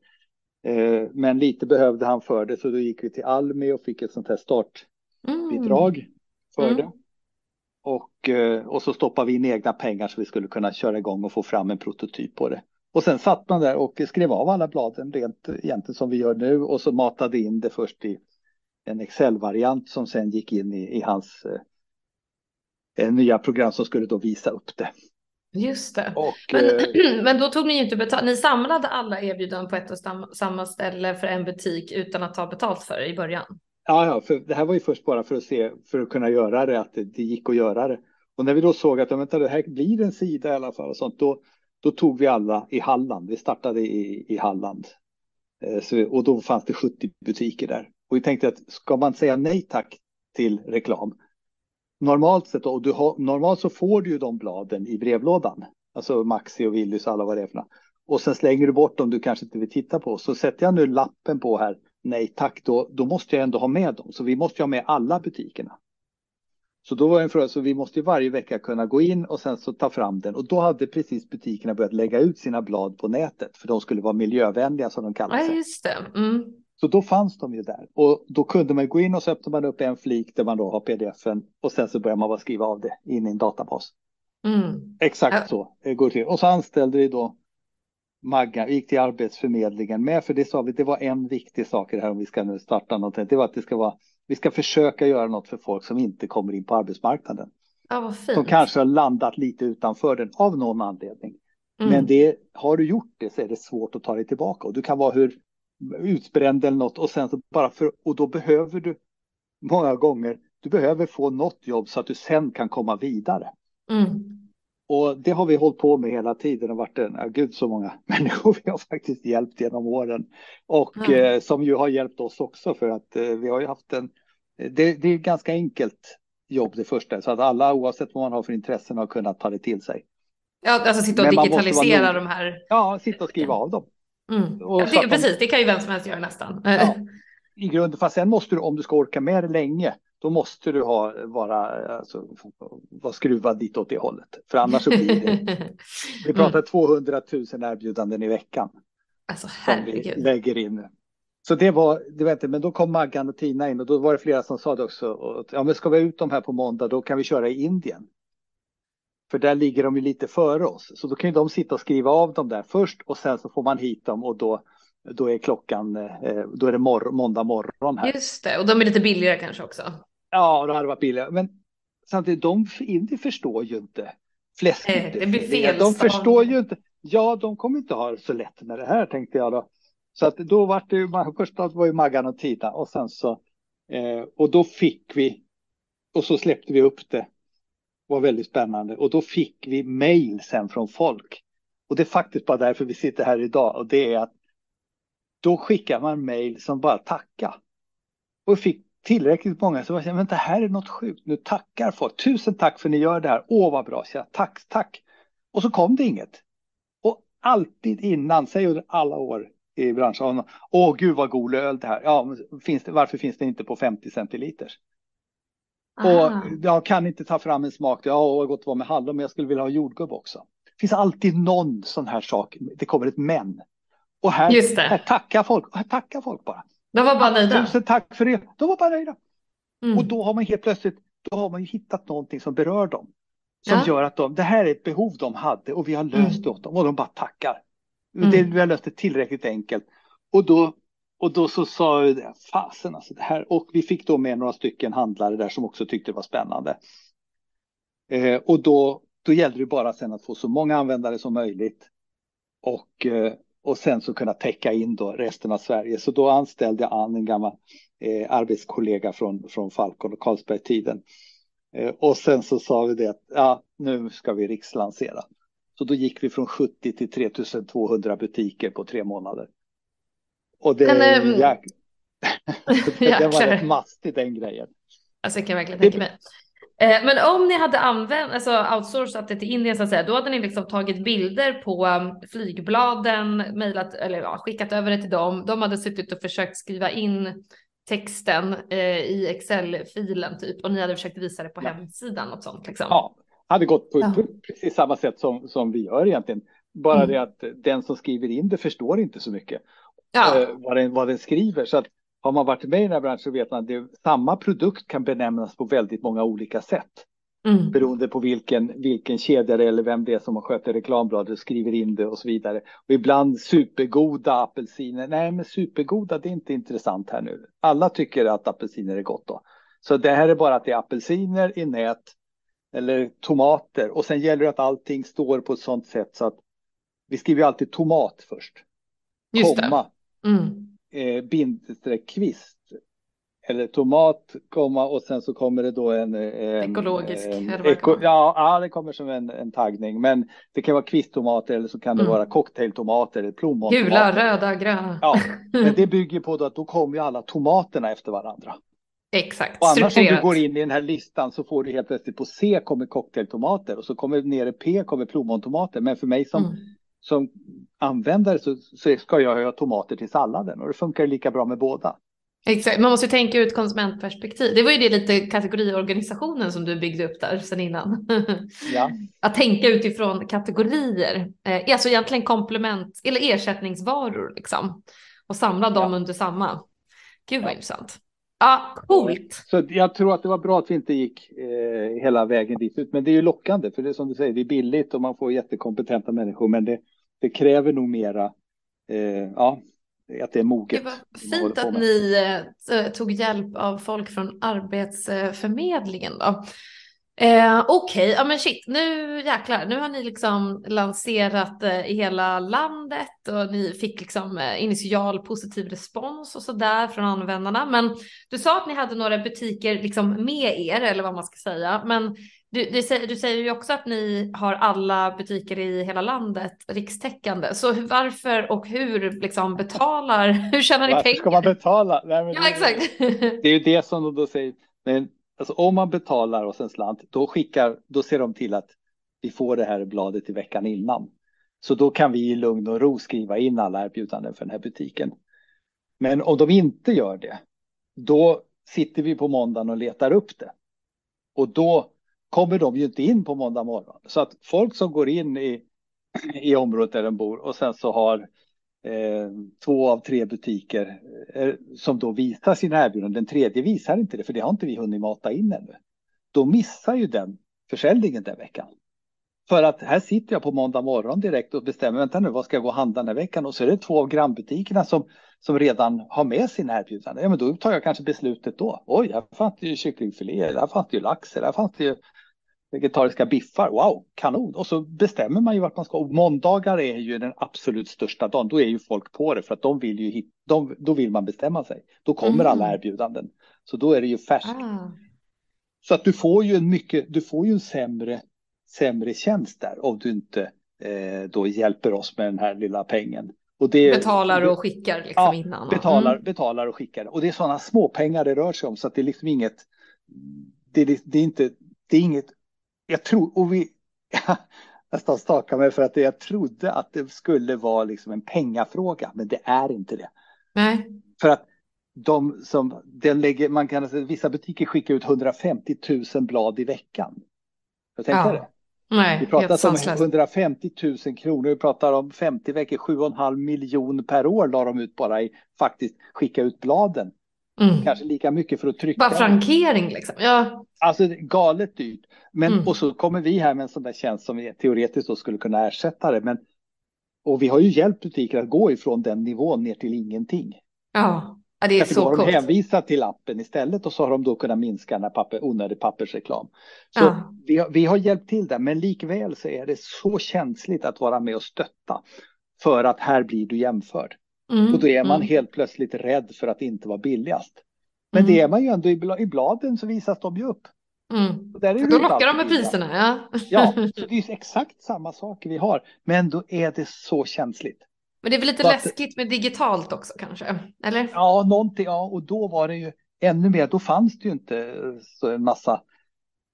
Eh, men lite behövde han för det så då gick vi till Almi och fick ett sånt här startbidrag för Mm. det. Och, eh, och så stoppade vi in egna pengar så vi skulle kunna köra igång och få fram en prototyp på det. Och sen satt man där och skrev av alla bladen rent egentligen som vi gör nu och så matade in det först i en Excel-variant som sen gick in i, i hans eh, nya program som skulle då visa upp det. Just det. Och, Men, eh, [clears throat] men då tog ni ju inte betalt. Ni samlade alla erbjudanden på ett och sam- samma ställe för en butik utan att ta betalt för det i början. Ja, ja, för det här var ju först bara för att se, för att kunna göra det, att det, det gick att göra det. Och när vi då såg att vänta, det här blir en sida i alla fall och sånt, då, då tog vi alla i Halland. Vi startade i, i Halland. Eh, så, och då fanns det 70 butiker där. Och vi tänkte att ska man säga nej tack till reklam? Normalt sett, och du har, normalt så får du ju de bladen i brevlådan. Alltså Maxi och Willys och alla vad det är för. Och sen slänger du bort dem du kanske inte vill titta på. Så sätter jag nu lappen på här, nej tack, då, då måste jag ändå ha med dem. Så vi måste ha med alla butikerna. Så då var en fråga, så vi måste ju varje vecka kunna gå in och sen så ta fram den. Och då hade precis butikerna börjat lägga ut sina blad på nätet. För de skulle vara miljövänliga som de kallar Ja, sig. just det. Mm. Så då fanns de ju där. Och då kunde man gå in och så öppnade man upp en flik där man då har pdf-en. Och sen så börjar man bara skriva av det in i en databas. Mm. Exakt så det går till. Och så anställde vi då Magga, vi gick till Arbetsförmedlingen med, för det sa vi, det var en viktig sak i det här om vi ska nu starta någonting. Det var att det ska vara, vi ska försöka göra något för folk som inte kommer in på arbetsmarknaden. Ja, vad fint. Som kanske har landat lite utanför den av någon anledning. Mm. Men det, har du gjort det så är det svårt att ta dig tillbaka. Och du kan vara hur utbränd eller något och sen så bara för, och då behöver du många gånger, du behöver få något jobb så att du sen kan komma vidare. Mm. Och det har vi hållit på med hela tiden och varit en, ja, gud så många [laughs] människor vi har faktiskt hjälpt genom åren. Och Ja. eh, som ju har hjälpt oss också för att eh, vi har ju haft en, det, det är ganska enkelt jobb det första, så att alla oavsett vad man har för intressen har kunnat ta det till sig. Ja, alltså sitta och Men digitalisera de här. Ja, sitta och skriva av dem. Mm. Det, de- precis, det kan ju vem som helst göra nästan. Ja. I grunden, fast sen måste du, om du ska orka med det länge, då måste du ha, vara, alltså, vara skruvad dit åt det hållet. För annars så blir det, [laughs] vi pratar Mm. 200 000 erbjudanden i veckan. Alltså som vi herregud. lägger in. Så det var, det var inte, men då kom Maggan och Tina in och då var det flera som sa det också. Och, ja, men ska vi ut de här på måndag, då kan vi köra i Indien. För där ligger de ju lite före oss, så då kan ju de sitta och skriva av dem där först och sen så får man hit dem och då, då är klockan, eh, då är det mor- måndag morgon här. Just det, och de är lite billigare kanske också. Ja, då hade det varit billigare. Men samtidigt, de Indien förstår ju inte fläsk. Nej, det blir fel De förstår ju inte. Ja, de kommer inte ha så lätt med det här tänkte jag då. Så att då var det ju, först var ju Maggan och Tina och sen så, eh, och då fick vi, och så släppte vi upp det. Det var väldigt spännande. Och då fick vi mejl sen från folk. Och det är faktiskt bara därför vi sitter här idag. Och det är att då skickar man mejl som bara tackar. Och fick tillräckligt många som var men det här är något sjukt. Nu tackar folk. Tusen tack för att ni gör det här. Åh vad bra. Så jag, tack, tack. Och så kom det inget. Och alltid innan, säg under alla år i branschen. Åh gud vad god öl det här. Ja, men finns det, varför finns det inte på 50 centiliters? Och jag kan inte ta fram en smak. Ja, vad gott det var med hallon, men jag skulle vilja ha jordgubb också. Det finns alltid någon sån här sak. Det kommer ett men. Och här, Just det. här tackar folk. Här tackar folk bara. De var bara nöjda. Tusen tack för det. De var bara nöjda. Mm. Och då har man helt plötsligt, då har man ju hittat någonting som berör dem. Som Ja. gör att de, det här är ett behov de hade och vi har löst Mm. det åt dem och de bara tackar. Mm. Det, vi har löst det tillräckligt enkelt. Och då, och då så sa jag det, fasen alltså det här. Och vi fick då med några stycken handlare där som också tyckte det var spännande. Eh, och då, då gällde det bara sen att få så många användare som möjligt. Och, eh, och sen så kunna täcka in då resten av Sverige. Så då anställde jag Ann, en gammal eh, arbetskollega från, från Falcon och Carlsberg-tiden. Eh, och sen så sa vi det att ja, nu ska vi rikslansera. Så då gick vi från 70 till 3200 butiker på tre månader. Och det, Men, ähm, jäk... [laughs] [laughs] det var rätt mastigt den grejen. Alltså jag kan verkligen tänka mig. Eh, men om ni hade använt, alltså outsourcat det till Indien så att säga, då hade ni liksom tagit bilder på um, flygbladen, mejlat eller ja, skickat över det till dem. De hade suttit och försökt skriva in texten eh, i Excel-filen typ och ni hade försökt visa det på ja. hemsidan något sånt liksom. Ja, hade gått på, ja. på precis samma sätt som, som vi gör egentligen. Bara mm. det att den som skriver in det förstår inte så mycket ja. eh, vad, den, vad den skriver. Så att har man varit med i den här branschen så vet man att samma produkt kan benämnas på väldigt många olika sätt. Mm. Beroende på vilken, vilken kedja det är eller vem det är som har skött reklambladet, skriver in det och så vidare. Och ibland supergoda apelsiner. Nej, men supergoda, det är inte intressant här nu. Alla tycker att apelsiner är gott då. Så det här är bara att det är apelsiner i nät eller tomater och sen gäller det att allting står på ett sådant sätt så att vi skriver alltid tomat först. Just komma. Mm eh, bindestreck kvist. Eller tomat, komma och sen så kommer det då en... en Ekologisk. En, eko, ja, ja, det kommer som en, en taggning. Men det kan vara kvisttomater eller så kan det mm. vara cocktailtomater eller plommontomater. Gula, röda, gröna. Ja, men [laughs] det bygger på då att då kommer ju alla tomaterna efter varandra. Exakt. Och annars om du går in i den här listan så får du helt plötsligt på C kommer cocktailtomater och så kommer nere P kommer plommontomater. Men för mig som mm som användare så, så ska jag ha tomater till salladen och det funkar lika bra med båda. Exakt, man måste tänka ur ett konsumentperspektiv. Det var ju det lite kategoriorganisationen som du byggde upp där sedan innan. [laughs] Ja. Att tänka utifrån kategorier, eh, alltså egentligen komplement eller ersättningsvaror liksom och samla dem ja. under samma. Gud vad ja. intressant. Ja, coolt. Så jag tror att det var bra att vi inte gick eh, hela vägen dit ut. Men det är ju lockande, för det är som du säger, det är billigt och man får jättekompetenta människor. Men det, det kräver nog mera, eh, ja, att det är moget. Det var fint att ni eh, tog hjälp av folk från Arbetsförmedlingen då. Eh, Okej, okay. ja men shit, nu jäklar, nu har ni liksom lanserat eh, i hela landet och ni fick liksom eh, initial positiv respons och så där från användarna. Men du sa att ni hade några butiker liksom med er eller vad man ska säga. Men du, du, säger, du säger ju också att ni har alla butiker i hela landet rikstäckande. Så varför och hur liksom betalar, [laughs] hur tjänar ni pengar? Ska man betala? Nej, men ja, exakt. Det är ju det som de då säger. Men Alltså om man betalar oss en slant, då skickar, då ser de till att vi får det här bladet i veckan innan. Så då kan vi i lugn och ro skriva in alla erbjudanden för den här butiken. Men om de inte gör det, då sitter vi på måndagen och letar upp det. Och då kommer de ju inte in på måndag morgon. Så att folk som går in i, i området där de bor och sen så har eh, Eh, två av tre butiker eh, som då visar sina erbjudanden. Den tredje visar inte det, för det har inte vi hunnit mata in ännu. Då missar ju den försäljningen den veckan. För att här sitter jag på måndag morgon direkt och bestämmer, vänta nu, vad ska jag gå och handla den här veckan? Och så är det två av grannbutikerna som, som redan har med sina erbjudanden. Ja, men då tar jag kanske beslutet då. Oj, här fanns det ju kycklingfilé, här fanns det ju lax, här fanns det ju vegetariska biffar. Wow, kanon! Och så bestämmer man ju vart man ska. Och måndagar är ju den absolut största dagen. Då är ju folk på det för att de vill ju hit, de, då vill man bestämma sig. Då kommer mm. alla erbjudanden. Så då är det ju färskt. Ah. Så att du får ju en mycket, du får ju en sämre, sämre tjänst där om du inte eh, då hjälper oss med den här lilla pengen. Och det, betalar och skickar liksom ja, innan. Betalar, mm. betalar och skickar. Och det är sådana små pengar det rör sig om så att det är liksom inget, det, det är inte, det är inget jag tror, och vi, [laughs] nästan stakar mig för att jag trodde att det skulle vara liksom en pengafråga, men det är inte det. Nej. För att de som, den lägger, man kan säga, vissa butiker skickar ut 150 000 blad i veckan. Jag tänkte ja. det. Nej, vi pratar om 150 000 kronor, vi pratar om 50 veckor, 7,5 miljoner per år la de ut bara i faktiskt skicka ut bladen. Mm. Kanske lika mycket för att trycka. Bara frankering liksom. Ja. Alltså galet dyrt. Men mm. och så kommer vi här med en sån där tjänst som teoretiskt då skulle kunna ersätta det. Men och vi har ju hjälpt butiker att gå ifrån den nivån ner till ingenting. Ja, ja det är Därför så coolt. Då har de hänvisat till appen istället och så har de då kunnat minska den här papper, onödig pappersreklam. Så ja. vi, har, vi har hjälpt till där, men likväl så är det så känsligt att vara med och stötta. för att här blir du jämförd. Mm, och då är man mm, helt plötsligt rädd för att inte vara billigast. Men mm, det är man ju ändå i, bla, i bladen så visas de ju upp. mm. Och där är då lockar de med priserna, ja. Ja, [laughs] så det är exakt samma saker vi har, men då är det så känsligt. Men det är väl lite Så att- läskigt med digitalt också kanske? Eller? Ja, någonting, ja, och då var det ju ännu mer, då fanns det ju inte så en massa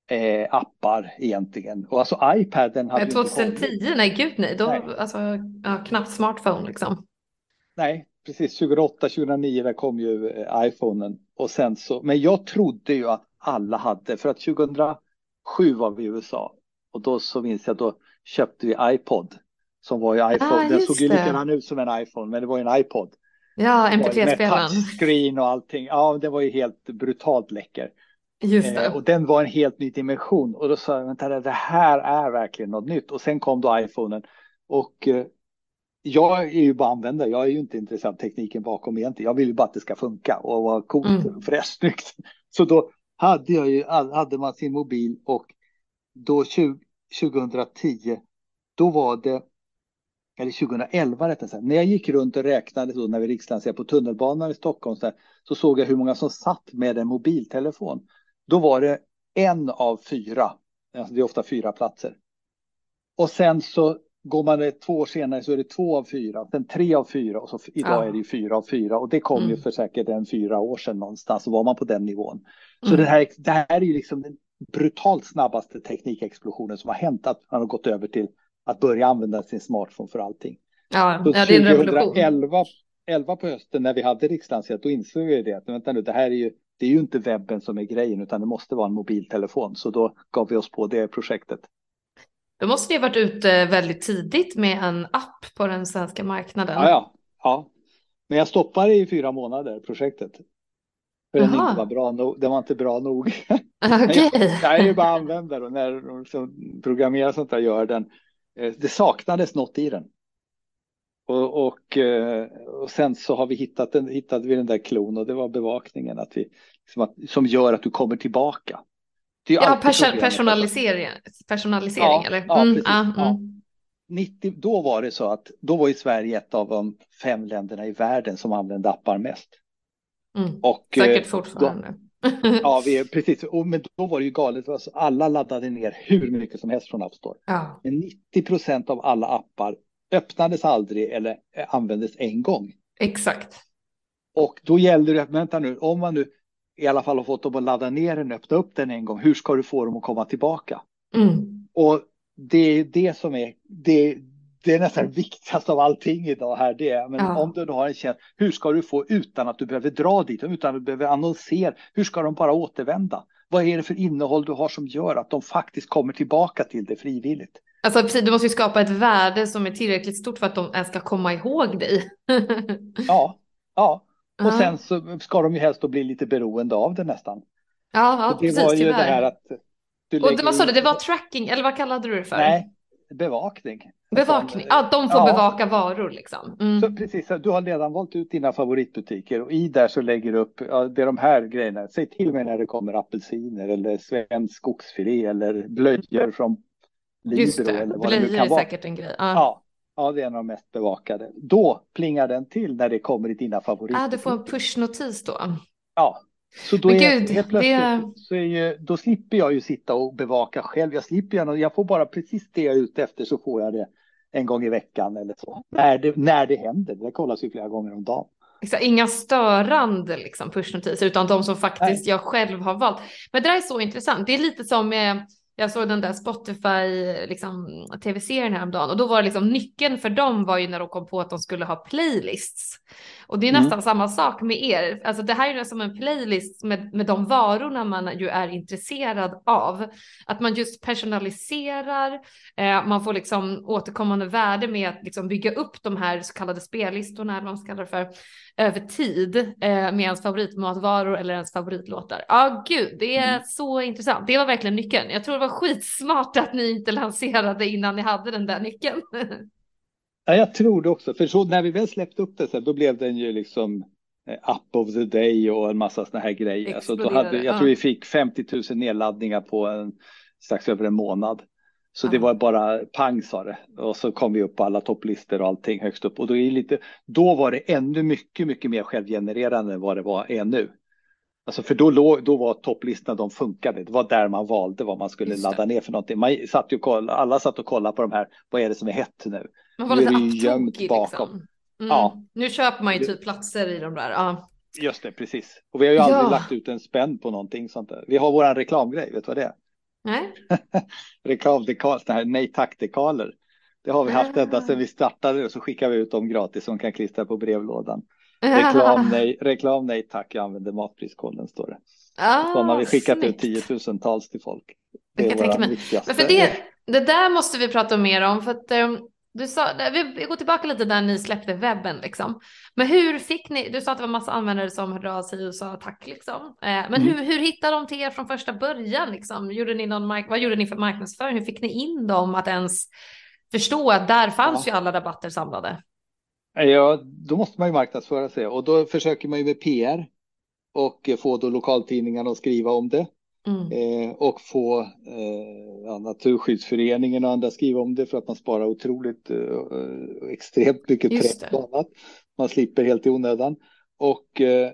eh, appar egentligen. Och alltså iPaden hade Men ju inte kommit. 2010, nej gud nej, då, Nej. alltså, ja, knappt smartphone liksom. Nej, precis. 2008, 2009 där kom ju eh, iPhonen. Och sen så, men jag trodde ju att alla hade, för att 2007 var vi i USA. Och då så minns jag då köpte vi iPod som var ju iPhone, den Ah, just såg ju likadan ut som en iPhone, men det var ju en iPod. Ja, Det var ju Med MP3-spelaren. touchscreen och allting, ja det var ju helt brutalt läcker. Just det. Eh, och den var en helt ny dimension. Och då sa jag, vänta det här är verkligen något nytt. Och sen kom då iPhonen. Och eh, jag är ju bara användare, jag är ju inte intresserad av tekniken bakom egentligen. Jag vill ju bara att det ska funka och vara coolt Mm. och fräscht snyggt. Så då hade jag ju, hade man sin mobil och då 20, 2010, då var det, eller 2011 rättare sagt, när jag gick runt och räknade då när vi rikslanserade på tunnelbanan i Stockholm så, här, så såg jag hur många som satt med en mobiltelefon. Då var det en av fyra, alltså det är ofta fyra platser. Och sen så går man det två år senare så är det två av fyra, sen tre av fyra och så idag Ja. är det ju fyra av fyra och det kom ju Mm. för säkert en fyra år sedan någonstans så var man på den nivån. Så Mm. det, här, det här är ju liksom den brutalt snabbaste teknikexplosionen som har hänt att man har gått över till att börja använda sin smartphone för allting. Ja, Så ja, det är en revolution. 2011 11 på hösten när vi hade rikslandset då insåg vi det att vänta nu, det här är ju, det är ju inte webben som är grejen utan det måste vara en mobiltelefon. Så då gav vi oss på det projektet. Då måste ni ha varit ute väldigt tidigt med en app på den svenska marknaden. Ja, ja, ja. Men jag stoppade i fyra månader projektet. För den inte var bra nog. Den var inte bra nog. [laughs] Okej. Jag är ju bara användare och när de som programmerar sånt där gör den. eh, Det saknades något i den. Och, och, eh, och sen så har vi hittat den, hittade vi den där klon och det var bevakningen att vi, som, att, som gör att du kommer tillbaka. Ja, perso- personalisering, personalisering Ja, eller? ja, Mm, Ja. mm. 90, då var det så att då var ju Sverige ett av de fem länderna i världen som använde appar mest. Mm. Och, Säkert eh, fortfarande. [laughs] Ja, vi [laughs] precis. Och, men då var det ju galet. Alltså, alla laddade ner hur mycket som helst från App Store. Ja. Men 90 procent av alla appar öppnades aldrig eller eh, användes en gång. Exakt. Och då gäller det, vänta nu, om man nu i alla fall har fått dem att ladda ner den, öppna upp den en gång, hur ska du få dem att komma tillbaka? Mm. Och det är det som är, det, det är nästan viktigast av allting idag här. Det är, men Ja. om du har en tjänst, hur ska du få utan att du behöver dra dit, utan att du behöver annonsera, hur ska de bara återvända? Vad är det för innehåll du har som gör att de faktiskt kommer tillbaka till det frivilligt? Alltså precis, du måste ju skapa ett värde som är tillräckligt stort för att de ens ska komma ihåg dig. Ja, ja. Och Ja. sen så ska de ju helst då bli lite beroende av det nästan. Ja, ja det precis, var ju tyvärr. det här att du Och det, vad sa du, ut- det var tracking, eller vad kallade du det för? Nej, bevakning. Bevakning, ja, de får Ja. bevaka varor liksom. Mm. Så precis, du har redan valt ut dina favoritbutiker och i där så lägger du upp, ja, det är de här grejerna. Säg till mig när det kommer apelsiner eller svensk skogsfilé eller blöjor från Just Libro det, eller vad det nu blöjor kan är vara. säkert en grej. Ja. Ja, ja, det är en av de mest bevakade. Då plingar den till när det kommer i dina favoriter. Ah, du får en pushnotis då. Ja, så då Men är gud, helt plötsligt det- så är ju, då slipper jag ju sitta och bevaka själv. Jag slipper gärna, jag får bara precis det jag är ute efter så får jag det en gång i veckan eller så. När det, när det händer, det kollas ju flera gånger om dagen. Liksom, inga störande liksom, pushnotiser utan de som faktiskt jag själv har valt. Men det där är så intressant. Det är lite som med, jag såg den där Spotify liksom, tv-serien häromdagen och då var det liksom nyckeln för dem var ju när de kom på att de skulle ha playlists. Och det är Mm. nästan samma sak med er. Alltså det här är som en playlist med, med de varorna man ju är intresserad av. Att man just personaliserar, eh, man får liksom återkommande värde med att liksom bygga upp de här så kallade spellistorna, eller vad man ska kalla det för, över tid eh, med ens favoritmatvaror eller ens favoritlåtar. Ja, ah, gud, det är Mm. så intressant. Det var verkligen nyckeln. Jag tror det var skitsmart att ni inte lanserade innan ni hade den där nyckeln. [laughs] Ja, jag tror det också, för så när vi väl släppte upp det så då blev den ju liksom eh, App of the day och en massa sådana här grejer. Alltså, då hade, jag ja. tror vi fick 50 000 nedladdningar på en, strax över en månad. Så det var bara pang sa det. Och så kom vi upp på alla topplistor och allting högst upp. Och då, är lite, då var det ännu mycket, mycket mer självgenererande än vad det var är nu. Alltså för då, låg, då var topplistorna, de funkade. Det var där man valde vad man skulle ladda ner för någonting. Man satt ju koll, alla satt och kollade på de här, vad är det som är hett nu? Man var lite gömt apptokig, bakom. liksom. Mm. Ja. Nu köper man ju typ platser i de där. Ja. Just det, precis. Och vi har ju aldrig Ja. lagt ut en spänn på någonting sånt där. Vi har våran reklamgrej, vet du vad det är? Nej? [laughs] Reklamdekal, här nej tack-dekaler. Det har vi haft Ah. ända sedan vi startade och så skickar vi ut dem gratis som kan klistra på brevlådan. Reklam nej, reklam nej tack, jag använder matpriskollen står det. Ah, Sådana har vi skickat snyggt. ut tiotusentals till folk. Det är mig. viktigaste. Men för det, det där måste vi prata mer om för att eh, du sa, vi, går tillbaka lite där ni släppte webben liksom. Men hur fick ni, du sa att det var massa användare som hörde av sig och sa tack liksom. Eh, men Mm. hur, hur hittade de till er från första början liksom? Gjorde ni någon, vad gjorde ni för marknadsföring? Hur fick ni in dem att ens förstå att där fanns Ja. ju alla rabatter samlade? Ja, då måste man ju marknadsföra sig och då försöker man ju med PR och få då lokaltidningarna att skriva om det. Mm. Eh, och få eh, ja, Naturskyddsföreningen och andra skriva om det för att man sparar otroligt eh, extremt mycket och annat. Man slipper helt i onödan. Och eh,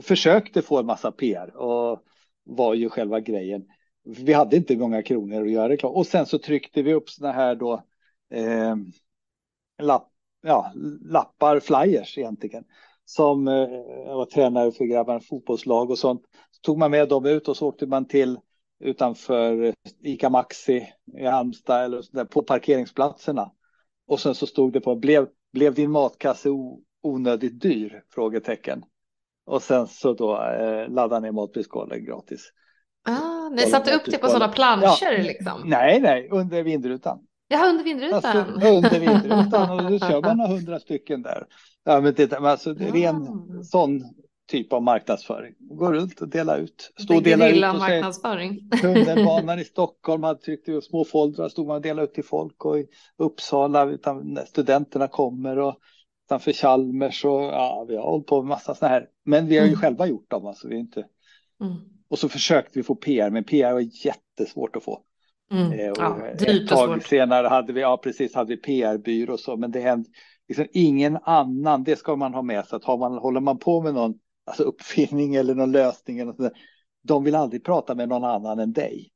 försökte få en massa PR och var ju själva grejen. Vi hade inte många kronor att göra reklam. Och sen så tryckte vi upp såna här då eh, lapp, ja, lappar, flyers egentligen. Som eh, var tränare för grabbarnas fotbollslag och sånt. Så tog man med dem ut och så åkte man till utanför ICA Maxi i Halmstad eller där, på parkeringsplatserna. Och sen så stod det på, blev, blev din matkasse onödigt dyr? Frågetecken. Och sen så då eh, ladda ner matpriskollen gratis. Ah, ni satte upp det på sådana planscher liksom? Nej, nej, under vindrutan. Ja, under vindrutan. Alltså, under vindrutan och då kör man några hundra stycken där. Ja, men alltså, det är ren Ah. sån typ av marknadsföring. Gå runt och dela ut. Stå Det och dela ut och marknadsföring. tunnelbanan i Stockholm hade tryckt ut små foldrar stod man och delade ut till folk och i Uppsala utan studenterna kommer och utanför Chalmers och ja, vi har hållit på med massa sådana här. Men vi har ju Mm. själva gjort dem alltså. Vi inte... Mm. Och så försökte vi få PR, men PR var jättesvårt att få. Mm. Eh, Ja, ett tag senare hade vi, ja precis, hade vi PR-byrå och så, men det hände liksom ingen annan, det ska man ha med sig, att har man, håller man på med någon alltså uppfinning eller någon lösning, eller något sånt där, de vill aldrig prata med någon annan än dig.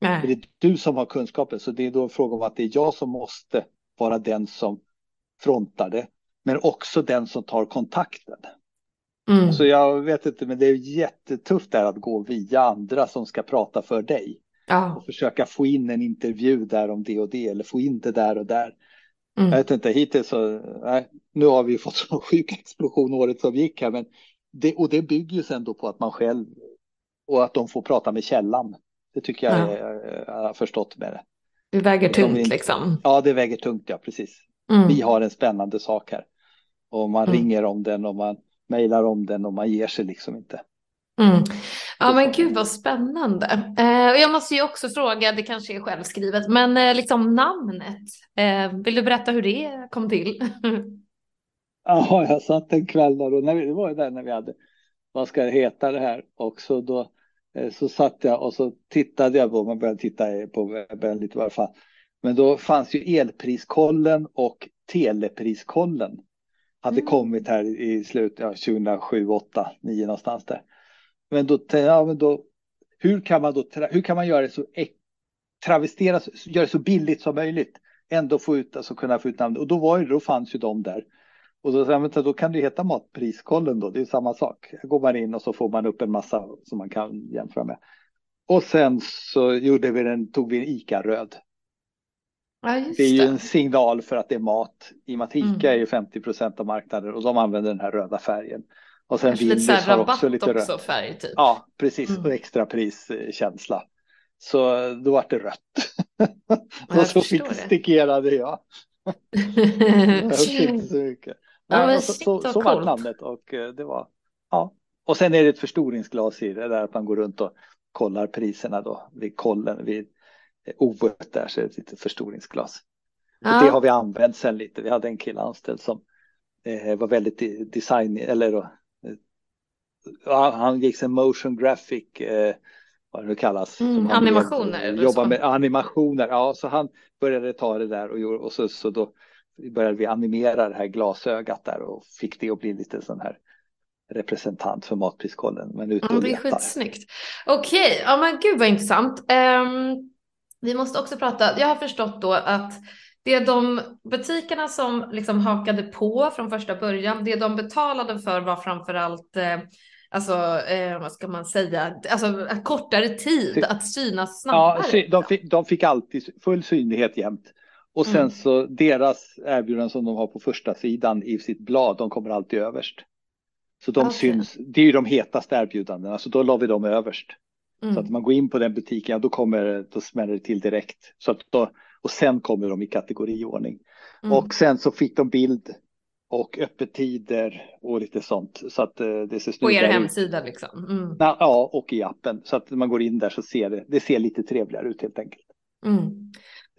För Nej. det är du som har kunskapen, så det är då en fråga om att det är jag som måste vara den som frontar det, men också den som tar kontakten. Mm. Så jag vet inte, men det är jättetufft där att gå via andra som ska prata för dig Ja. och försöka få in en intervju där om det och det eller få in det där och där. Jag Mm. vet inte, hittills så, nej, nu har vi fått [laughs] så sjuk explosion året som gick här, men det, och det bygger ju sen då på att man själv och att de får prata med källan. Det tycker jag Ja. är, jag har förstått med det. Det väger De tungt vill- liksom. Ja, det väger tungt, ja, precis. Mm. Vi har en spännande sak här. Och man Mm. ringer om den och man mejlar om den och man ger sig liksom inte. Mm. Ja men gud vad spännande. Eh, och jag måste ju också fråga, det kanske är självskrivet, men eh, liksom namnet. Eh, vill du berätta hur det kom till? [laughs] Ja, jag satt en kväll där och när vi, det var ju där när vi hade, vad ska det heta det här? Och så då eh, så satt jag och så tittade jag på, man började titta på webben lite vad det fanns. Men då fanns ju elpriskollen och telepriskollen. Hade Mm. kommit här i slutet, ja, 2007, 8, 9 någonstans där. Men då, ja, men då, hur kan man då, hur kan man göra det så, travestera, göra det så billigt som möjligt? Ändå få ut, alltså kunna få ut namn. Och då var ju, då fanns ju de där. Och då, vänta, då kan det heta matpriskollen då, det är samma sak. Här går man in och så får man upp en massa som man kan jämföra med. Och sen så gjorde vi den, tog vi en ICA-röd. Ja Det är ju en signal för att det är mat. I ICA Mm. är ju 50 procent av marknaden och de använder den här röda färgen. Och sen Willys har också lite också, röd. färg typ. Ja, precis. Mm. Och extrapriskänsla. Så då var det rött. [laughs] Jag och så förstår fick det. stikerade jag. [laughs] Jag inte så mycket. Ja, men så så, så var namnet och eh, det var, ja. Och sen är det ett förstoringsglas i det där att man går runt och kollar priserna då vid kollen vid eh, ovet där så är det ett litet förstoringsglas. Och det har Ja. vi använt sen lite. Vi hade en kille anställd som eh, var väldigt design eller då, ja, han gick sen motion graphic eh, vad det nu kallas. Mm, animationer. Blev, jobba med animationer. Ja, så han började ta det där och, och så, så då började vi animera det här glasögat där och fick det att bli lite sån här representant för Matpriskollen. Men ute och det är skitsnyggt. Okej, okay. ja men gud vad intressant. Um, vi måste också prata, jag har förstått då att det är de butikerna som liksom hakade på från första början, det de betalade för var framförallt eh, alltså eh, vad ska man säga, alltså kortare tid att synas snabbare. Ja, de fick, de fick alltid full synlighet jämt. Och sen mm. så deras erbjudanden som de har på första sidan i sitt blad, de kommer alltid överst. Så de okay. syns, det är ju de hetaste erbjudandena, så då la vi dem överst. Mm. Så att man går in på den butiken, ja, då kommer då smäller det till direkt. Så att då, och sen kommer de i kategoriordning. Mm. Och sen så fick de bild och öppettider och lite sånt. Så att eh, det ser På er hemsida liksom? Mm. Ja, och i appen. Så att man går in där så ser det, det ser lite trevligare ut helt enkelt. Mm.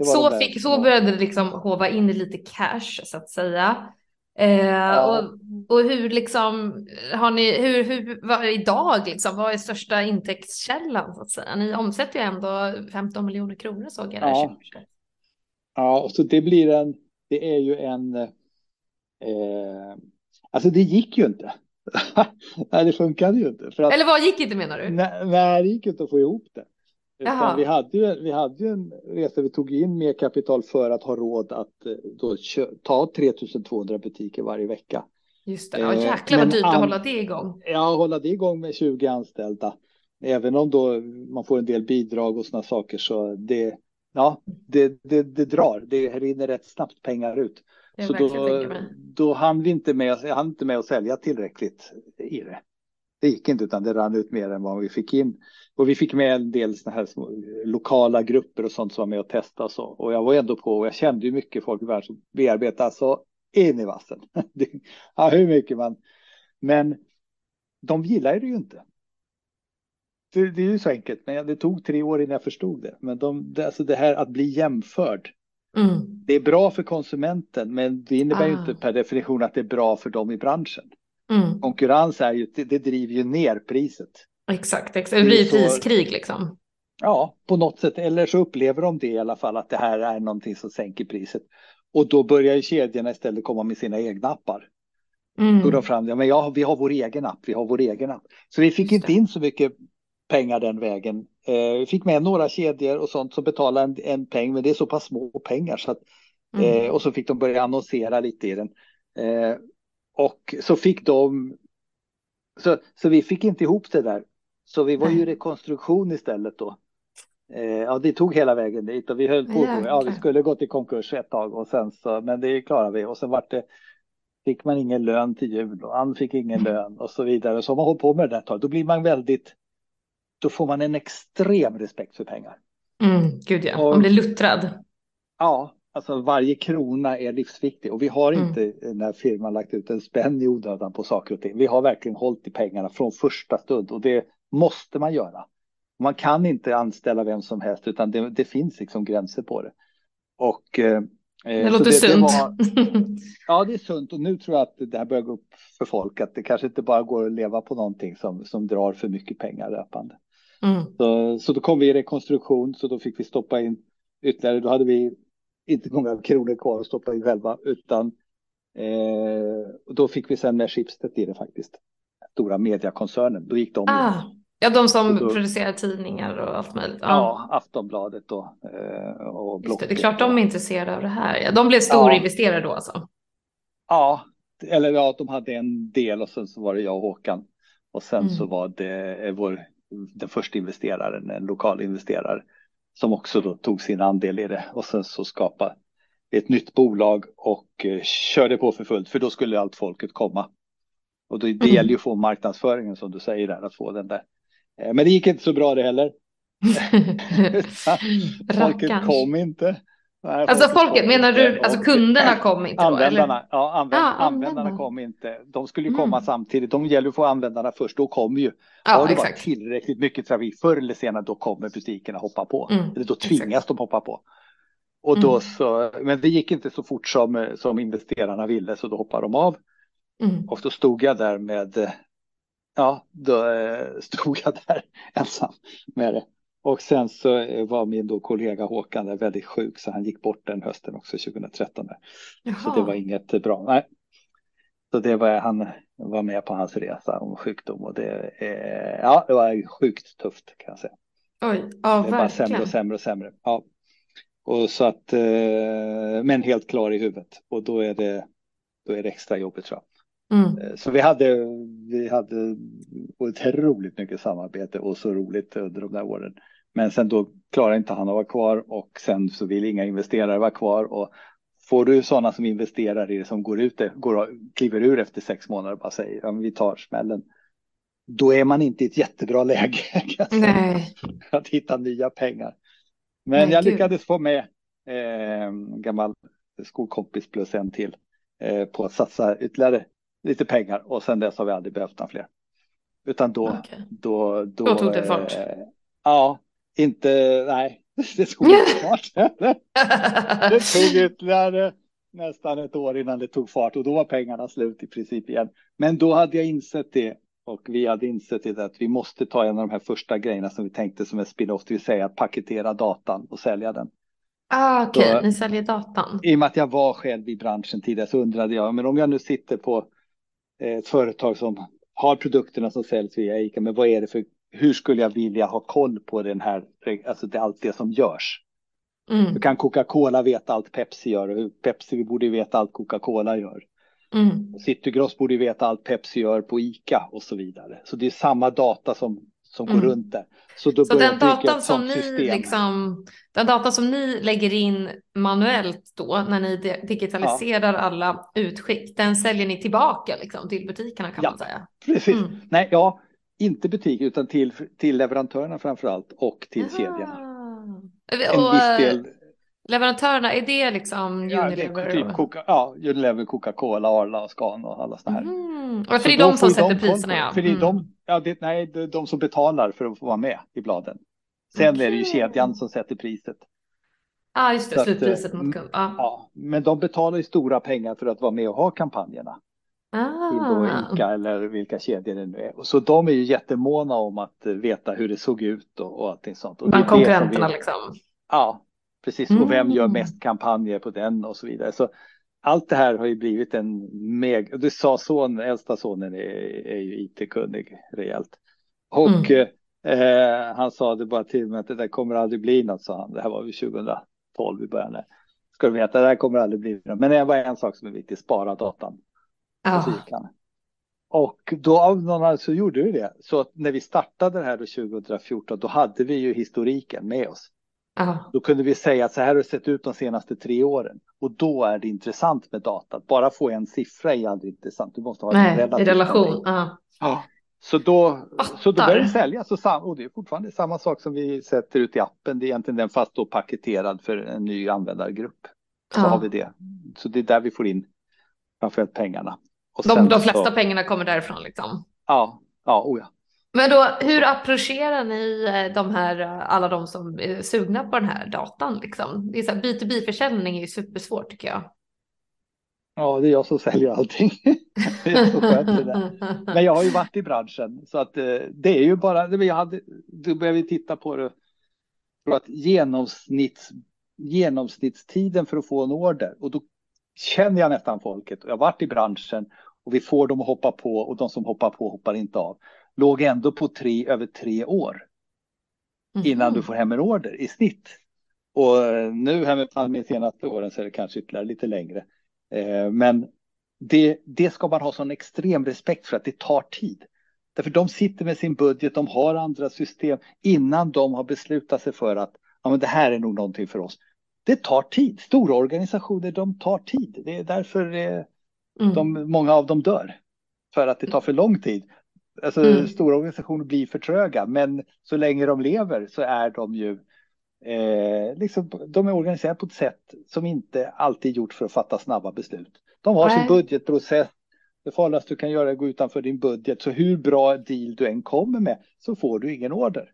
Så, fick, så började det liksom hova in lite cash så att säga. Eh, ja. och, och hur liksom har ni, hur, hur vad, idag liksom, vad är största intäktskällan så att säga? Ni omsätter ju ändå 15 miljoner kronor såg jag. Ja. ja, så det blir en, det är ju en, eh, alltså det gick ju inte. [laughs] nej, det funkade ju inte. Att, Eller vad gick inte menar du? Nej, nej, det gick inte att få ihop det. Vi hade ju, vi hade ju en resa, vi tog in mer kapital för att ha råd att eh, då ta 3200 butiker varje vecka. Just det, ja, jäklar vad dyrt att hålla det igång. Ja, hålla det igång med 20 anställda. Även om då man får en del bidrag och sådana saker så det, ja, det, det, det drar. Det rinner rätt snabbt pengar ut. Så då, då hann vi inte med, jag hann inte med att sälja tillräckligt i det. Det gick inte utan det rann ut mer än vad vi fick in. Och vi fick med en del såna här små, lokala grupper och sånt som var med och testade och så. Och jag var ändå på och jag kände ju mycket folk i världen som bearbetade så in i vassen. [laughs] ja, hur mycket man. Men de gillar det ju inte. Det, det, är ju så enkelt, men det tog tre år innan jag förstod det. Men de, det, alltså det här att bli jämförd. Mm. Det är bra för konsumenten, men det innebär ah. ju inte per definition att det är bra för dem i branschen. Mm. Konkurrens är ju, det, det driver ju ner priset. Exakt, exakt. det blir priskrig liksom. Ja, på något sätt. Eller så upplever de det i alla fall, att det här är någonting som sänker priset. Och då börjar ju kedjorna istället komma med sina egna appar. Mm. Då de fram, ja, men ja, vi har vår egen app, vi har vår egen app. Så vi fick inte in så mycket pengar den vägen. Eh, vi fick med några kedjor och sånt som betalade en, en peng, men det är så pass små pengar så att, mm. eh, och så fick de börja annonsera lite i den. Eh, och så fick de, så, så vi fick inte ihop det där. Så vi var ju i rekonstruktion istället då. Ja, det tog hela vägen dit och vi höll på. Ja, ja vi skulle gått i konkurs ett tag och sen så, men det klarade vi och sen vart det fick man ingen lön till jul och han fick ingen mm. lön och så vidare. Så har man hållit på med det där ett tag, då blir man väldigt, då får man en extrem respekt för pengar. Mm, gud ja, man blir luttrad. Ja, Alltså varje krona är livsviktig och vi har mm. inte när firman lagt ut en spänn i onödan på saker och ting. Vi har verkligen hållit i pengarna från första stund och det måste man göra. Man kan inte anställa vem som helst utan det, det finns liksom gränser på det. Och eh, det låter det, sunt. Det var, [laughs] ja, det är sunt och nu tror jag att det här börjar gå upp för folk att det kanske inte bara går att leva på någonting som, som drar för mycket pengar löpande. Mm. Så, så då kom vi i rekonstruktion så då fick vi stoppa in ytterligare. Då hade vi inte många kronor kvar att stoppa in själva, utan eh, då fick vi sen med Schibsted i det faktiskt. Stora mediakoncernen, då gick de ah, Ja, de som då, producerar tidningar och allt möjligt. Ja, ja Aftonbladet och, eh, och det, det, är klart de är intresserade av det här. De blev storinvesterare ja. då alltså? Ja, eller ja, de hade en del och sen så var det jag och Håkan. Och sen mm. så var det eh, vår, den första investeraren, en lokal investerare som också då tog sin andel i det och sen så skapa ett nytt bolag och eh, körde på för fullt för då skulle allt folket komma. Och det, det mm. gäller ju att få marknadsföringen som du säger där, att få den där. Eh, men det gick inte så bra det heller. [laughs] [laughs] folket kom inte. Nej, alltså folket, menar du, alltså kunderna kom inte? Användarna, då, ja, använd, ah, användarna kom inte. De skulle ju komma mm. samtidigt. De gäller att få användarna först, då kommer ju. Ja, har det varit tillräckligt mycket trafik förr eller senare, då kommer butikerna hoppa på. Mm, eller då tvingas exakt. de hoppa på. Och då mm. så, men det gick inte så fort som, som investerarna ville, så då hoppade de av. Mm. Och då stod jag där med ja, då eh, stod jag där [laughs] ensam med det. Och sen så eh, var min då kollega Håkan där väldigt sjuk så han gick bort den hösten också 2013. Där. Så det var inget bra. Nej. Så det var han var med på hans resa om sjukdom och det, eh, ja, det var sjukt tufft kan jag säga. Oj, ja, det var sämre och sämre och sämre. Ja. Och så att, eh, men helt klar i huvudet och då är det, då är det extra jobbigt tror jag. Mm. Eh, så vi hade, vi hade otroligt mycket samarbete och så roligt under de där åren. Men sen då klarar inte han att vara kvar och sen så vill inga investerare vara kvar och får du sådana som investerar i det som går ut, går, kliver ur efter sex månader och bara säger ja, vi tar smällen. Då är man inte i ett jättebra läge [laughs] att hitta nya pengar. Men Nej, jag lyckades Gud. få med eh, gammal skolkompis plus en till eh, på att satsa ytterligare lite pengar och sen dess har vi aldrig behövt några fler. Utan då, okay. då, då, då tog det fart. Eh, ja, inte, nej, [laughs] det tog inte fart. [laughs] det tog ytterligare nästan ett år innan det tog fart och då var pengarna slut i princip igen. Men då hade jag insett det och vi hade insett det att vi måste ta en av de här första grejerna som vi tänkte som en spin-off, det vill säga att paketera datan och sälja den. Ah, Okej, okay. ni säljer datan. I och med att jag var själv i branschen tidigare så undrade jag, men om jag nu sitter på ett företag som har produkterna som säljs via ICA, men vad är det för, hur skulle jag vilja ha koll på den här, alltså det, allt det som görs? Mm. Hur kan Coca-Cola veta allt Pepsi gör och hur Pepsi borde veta allt Coca-Cola gör? Mm. Citygross borde veta allt Pepsi gör på ICA och så vidare. Så det är samma data som, som mm. går runt där. Så, då så den datan som ni liksom, den data som ni lägger in manuellt då när ni digitaliserar ja. alla utskick, den säljer ni tillbaka liksom till butikerna kan ja, man säga. Precis. Mm. Nej, ja, inte butik utan till, till leverantörerna framför allt och till Aha. kedjorna. En viss del Leverantörerna, är det liksom Unilever? Ja, typ Coca, ja Unilever, Coca-Cola, Arla, Scan och alla sådana här. Mm. Och för det är de som sätter de priserna ja. För det är de, mm. Ja det, nej, det är de som betalar för att få vara med i bladen. Sen okay. är det ju kedjan som sätter priset. Ja, ah, just det, Så slutpriset att, mot kund. Ah. Ja, men de betalar ju stora pengar för att vara med och ha kampanjerna. Ah. Då Ica eller vilka kedjor det nu är. Så de är ju jättemåna om att veta hur det såg ut och, och allting sånt. Och Bland konkurrenterna liksom. Ja, Precis, och vem gör mm. mest kampanjer på den och så vidare. Så allt det här har ju blivit en mega, du sa son, äldsta sonen är, är ju it-kunnig rejält. Och mm. eh, han sa det bara till mig att det där kommer aldrig bli något, sa han. Det här var ju 2012 i början. Ska du veta, det här kommer aldrig bli något. Men det var en sak som är viktig, spara datan. Ah. Och då av någon anledning så gjorde vi det. Så när vi startade det här då 2014, då hade vi ju historiken med oss. Aha. Då kunde vi säga att så här har det sett ut de senaste tre åren. Och då är det intressant med data. Bara få en siffra är aldrig intressant. Du måste ha Nej, en relation. Ja. Så då, så då börjar det säljas. Och, och det är fortfarande samma sak som vi sätter ut i appen. Det är egentligen den fast då paketerad för en ny användargrupp. Så ja. har vi det. Så det är där vi får in framförallt pengarna. Och de, de flesta så, pengarna kommer därifrån liksom? Ja, ja, oh ja. Men då, hur approcherar ni eh, de här, eh, alla de som är sugna på den här datan? Liksom? Det är så här, B2B-försäljning är ju supersvårt tycker jag. Ja, det är jag som säljer allting. [laughs] det är så skönt det Men jag har ju varit i branschen så att eh, det är ju bara, jag hade, då börjar vi titta på det. För att genomsnitts, genomsnittstiden för att få en order och då känner jag nästan folket. Jag har varit i branschen och vi får dem att hoppa på och de som hoppar på hoppar inte av låg ändå på tre, över tre år mm. innan du får hem en order i snitt. Och nu här med pandemin senaste åren så är det kanske ytterligare lite längre. Eh, men det, det ska man ha sån extrem respekt för att det tar tid. Därför de sitter med sin budget, de har andra system innan de har beslutat sig för att ja, men det här är nog någonting för oss. Det tar tid. Stora organisationer, de tar tid. Det är därför eh, mm. de, många av dem dör. För att det tar för lång tid. Alltså mm. stora organisationer blir för tröga, men så länge de lever så är de ju eh, liksom, de är organiserade på ett sätt som inte alltid är gjort för att fatta snabba beslut. De har Nej. sin budgetprocess. Det farligaste du kan göra är att gå utanför din budget. Så hur bra deal du än kommer med så får du ingen order.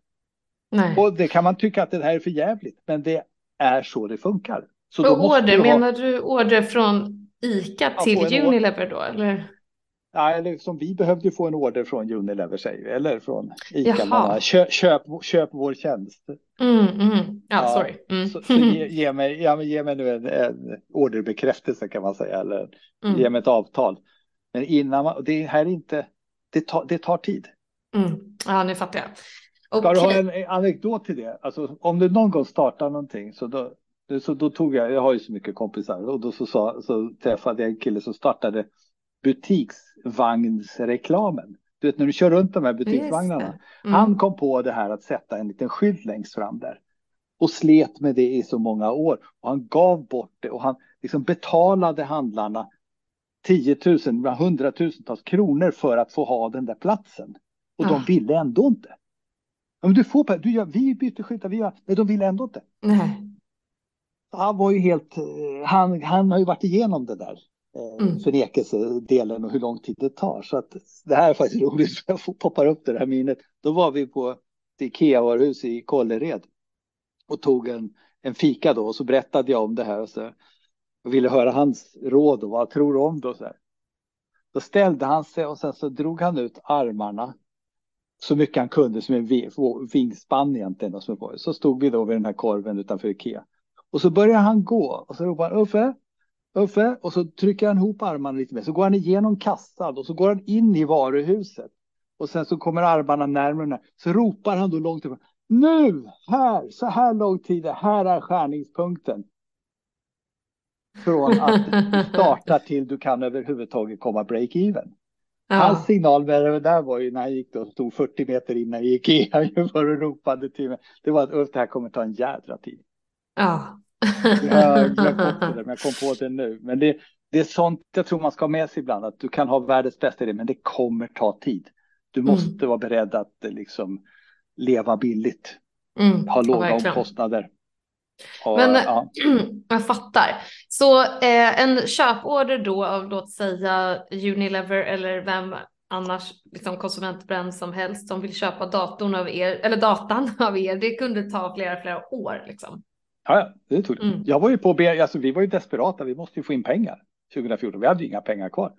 Nej. Och det kan man tycka att det här är för jävligt, men det är så det funkar. Så och order, ha... menar du order från ICA till Unilever då? Eller? Ja, eller som vi behövde ju få en order från Unilever säger vi, eller från Ica. Man, köp, köp, köp vår tjänst. Mm, mm. Ja, sorry. Mm. Så, så ge, [laughs] ge, mig, ja, men ge mig nu en, en orderbekräftelse kan man säga, eller mm. ge mig ett avtal. Men innan man, det här är inte, det tar, det tar tid. Mm. Ja, nu fattar jag. Okay. Ska du ha en anekdot till det? Alltså, om du någon gång startar någonting så då, så då tog jag, jag har ju så mycket kompisar och då så, sa, så träffade jag en kille som startade butiksvagnsreklamen. Du vet när du kör runt de här butiksvagnarna. Mm. Han kom på det här att sätta en liten skylt längst fram där. Och slet med det i så många år. Och han gav bort det och han liksom betalade handlarna 10 000, hundratusentals kronor för att få ha den där platsen. Och ja. de ville ändå inte. Men du får, du gör, vi byter skyltar, vi gör, men de ville ändå inte. Nej. Han var ju helt, eh, han, han har ju varit igenom det där mm. förnekelsedelen och hur lång tid det tar. Så att det här är faktiskt [laughs] roligt, för jag poppar upp det här minnet. Då var vi på Ikea-varuhus i Kållered och tog en, en fika då och så berättade jag om det här och så och ville höra hans råd och vad tror du om det och så här. Då ställde han sig och sen så drog han ut armarna så mycket han kunde som en vingspann egentligen. Och så, så stod vi då vid den här korven utanför Ikea. Och så börjar han gå och så ropar han Uffe, Uffe och så trycker han ihop armarna lite mer. Så går han igenom kassan och så går han in i varuhuset. Och sen så kommer armarna närmare. Så ropar han då långt ifrån. Nu, här, så här lång tid, här är skärningspunkten. Från att starta till du kan överhuvudtaget komma break-even. Ja. Hans signal med det där var ju när han gick då, stod 40 meter innan gick Ikea för och ropade till mig. Det var att det här kommer ta en jädra tid. Ja. Jag har [laughs] glömt bort det, men jag kom på det nu. Men det, det är sånt jag tror man ska ha med sig ibland, att du kan ha världens bästa idé, men det kommer ta tid. Du mm. måste mm. vara beredd att liksom leva billigt, mm. ha låga ja, omkostnader. Och, men ja. [clears throat] jag fattar. Så eh, en köporder då av låt säga Unilever eller vem annars liksom konsumentbrand som helst som vill köpa datorn av er eller datan [laughs] av er. Det kunde ta flera, flera år liksom. Ja, det tog det. Mm. Jag var ju på, alltså vi var ju desperata, vi måste ju få in pengar 2014, vi hade ju inga pengar kvar.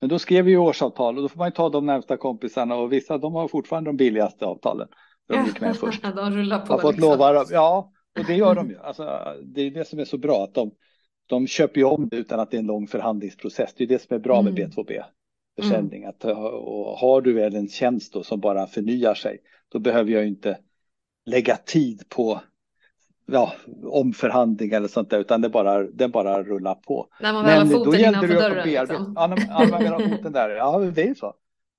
Men då skrev vi ju årsavtal och då får man ju ta de närmsta kompisarna och vissa de har fortfarande de billigaste avtalen. De gick med [laughs] först. de rullar på. Har fått liksom. lova, ja, och det gör de ju. Alltså, det är det som är så bra att de, de köper ju om det utan att det är en lång förhandlingsprocess. Det är det som är bra med mm. B2B försäljning. Mm. Att, och har du väl en tjänst då som bara förnyar sig, då behöver jag inte lägga tid på ja, omförhandling eller sånt där, utan det bara, det bara rullar på. När man väl har foten innanför dörren. Liksom. Ja, när man väl har foten där, ja det är ju så.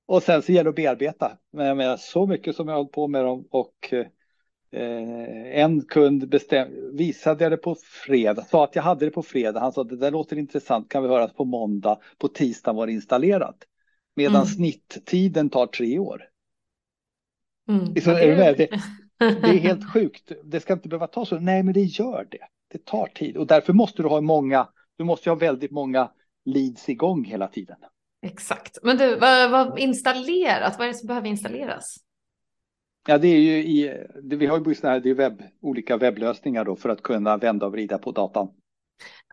Och sen så gäller det att bearbeta. Men jag menar, så mycket som jag har hållit på med dem och eh, en kund bestäm, visade jag det på fredag, sa att jag hade det på fredag. Han sa det där låter intressant, kan vi höra på måndag, på tisdag var det installerat. Medan mm. snitttiden tar tre år. Mm. Så, är det, det, det är helt [laughs] sjukt. Det ska inte behöva ta så. Nej, men det gör det. Det tar tid och därför måste du ha många. Du måste ha väldigt många leads igång hela tiden. Exakt. Men du, vad, vad installerat? Vad är det som behöver installeras? Ja, det är ju i, det, vi har ju såna här, det är webb, olika webblösningar då för att kunna vända och vrida på datan.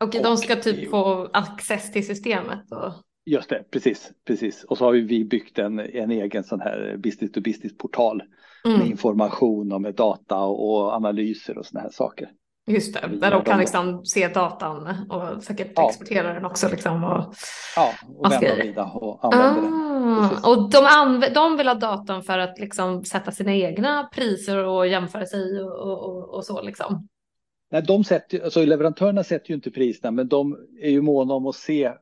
Okej, de ska typ få access till systemet? Och... Just det, precis, precis. Och så har vi byggt en, en egen sån här business to business portal mm. med information och med data och analyser och såna här saker. Just det, där de kan liksom se datan och säkert ja. exportera den också. Liksom och ja, och vända och vrida och använda ah, den. Och de, anv- de vill ha datan för att liksom sätta sina egna priser och jämföra sig och, och, och så liksom. Nej, de sätter, alltså leverantörerna sätter ju inte priserna, men de är ju måna om att se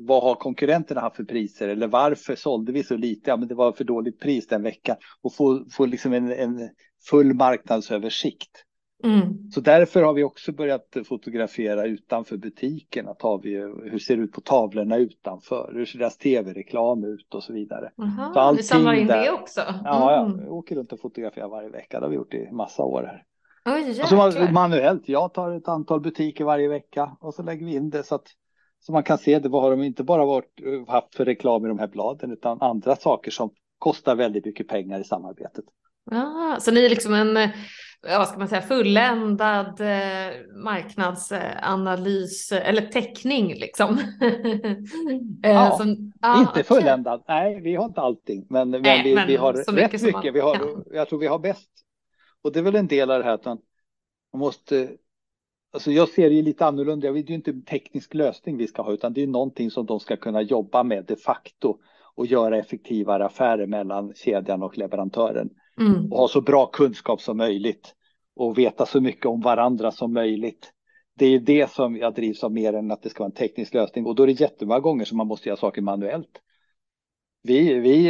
vad har konkurrenterna haft för priser eller varför sålde vi så lite? Ja, men det var för dåligt pris den veckan och få, få liksom en, en full marknadsöversikt. Mm. Så därför har vi också börjat fotografera utanför butiken. Att har vi, hur ser det ut på tavlorna utanför? Hur ser deras tv-reklam ut och så vidare. Aha, så vi samlar in där, det också? Mm. Ja, jag åker runt och fotograferar varje vecka. Det har vi gjort i massa år här. Oj, alltså manuellt, jag tar ett antal butiker varje vecka och så lägger vi in det så att så man kan se det, vad har de inte bara varit, haft för reklam i de här bladen utan andra saker som kostar väldigt mycket pengar i samarbetet. Ah, så ni är liksom en, vad ska man säga, fulländad eh, marknadsanalys eller täckning liksom. [laughs] Eh, ja, som, ah, inte fulländad, okay. nej vi har inte allting, men, men, nej, vi, men vi, har rätt mycket. mycket. Vi har, jag tror vi har bäst. Och det är väl en del av det här att man, man måste Alltså jag ser det lite annorlunda. Det är ju inte en teknisk lösning vi ska ha, utan det är någonting som de ska kunna jobba med de facto och göra effektivare affärer mellan kedjan och leverantören. Mm. Och ha så bra kunskap som möjligt och veta så mycket om varandra som möjligt. Det är det som jag drivs av mer än att det ska vara en teknisk lösning och då är det jättemånga gånger som man måste göra saker manuellt. Vi, vi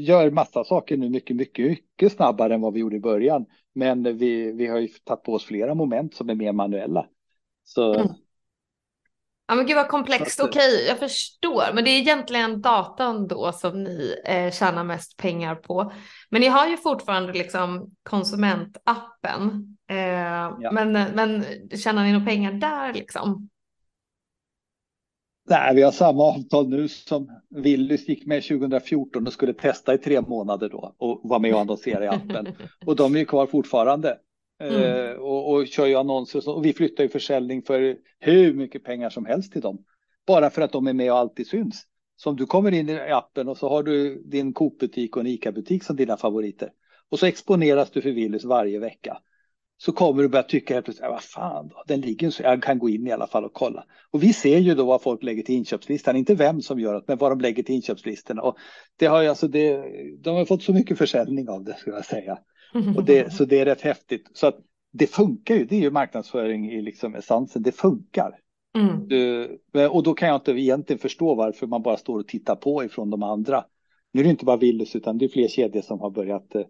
gör massa saker nu mycket, mycket, mycket snabbare än vad vi gjorde i början. Men vi, vi har ju tagit på oss flera moment som är mer manuella. Så mm. Ja men gud vad komplext, okej okay, jag förstår. Men det är egentligen datan då som ni eh, tjänar mest pengar på. Men ni har ju fortfarande liksom konsumentappen. Eh, ja. men, men tjänar ni några pengar där liksom? Nej, vi har samma avtal nu som Willys gick med 2014 och skulle testa i tre månader då och var med och annonsera i appen. [laughs] Och de är ju kvar fortfarande. Mm. Eh, och, och kör ju annonser och, och vi flyttar ju försäljning för hur mycket pengar som helst till dem. Bara för att de är med och alltid syns. Så om du kommer in i appen och så har du din Coop-butik och en ICA-butik som dina favoriter. Och så exponeras du för Willys varje vecka. Så kommer du börja tycka helt plötsligt, vad fan, då, den ligger så jag kan gå in i alla fall och kolla. Och vi ser ju då vad folk lägger till inköpslistan, inte vem som gör det, men vad de lägger till inköpslistorna. Och det har ju alltså det, de har fått så mycket försäljning av det, skulle jag säga. Och det, så det är rätt häftigt. Så att det funkar ju, det är ju marknadsföring i liksom essensen, det funkar. Mm. Du, och då kan jag inte egentligen förstå varför man bara står och tittar på ifrån de andra. Nu är det inte bara Willys utan det är fler kedjor som har börjat eh,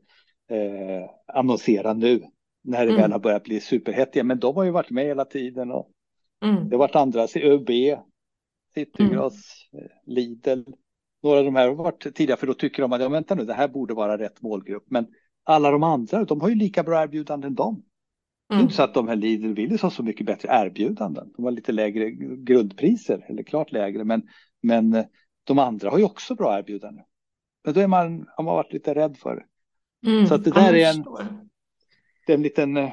annonsera nu när det mm. väl har börjat bli superhettiga. Men de har ju varit med hela tiden och mm. det har varit andra, ÖB, Citygross, mm. Lidl. Några av de här har varit tidigare för då tycker de att ja, vänta nu, det här borde vara rätt målgrupp. Men alla de andra, de har ju lika bra erbjudanden de. Mm. Inte så att de här Lidl Willys har så mycket bättre erbjudanden. De har lite lägre grundpriser, eller klart lägre, men, men eh, de andra har ju också bra erbjudanden. Men då är man, har man varit lite rädd för det. Mm. Så att det där är en, det är en liten... Eh,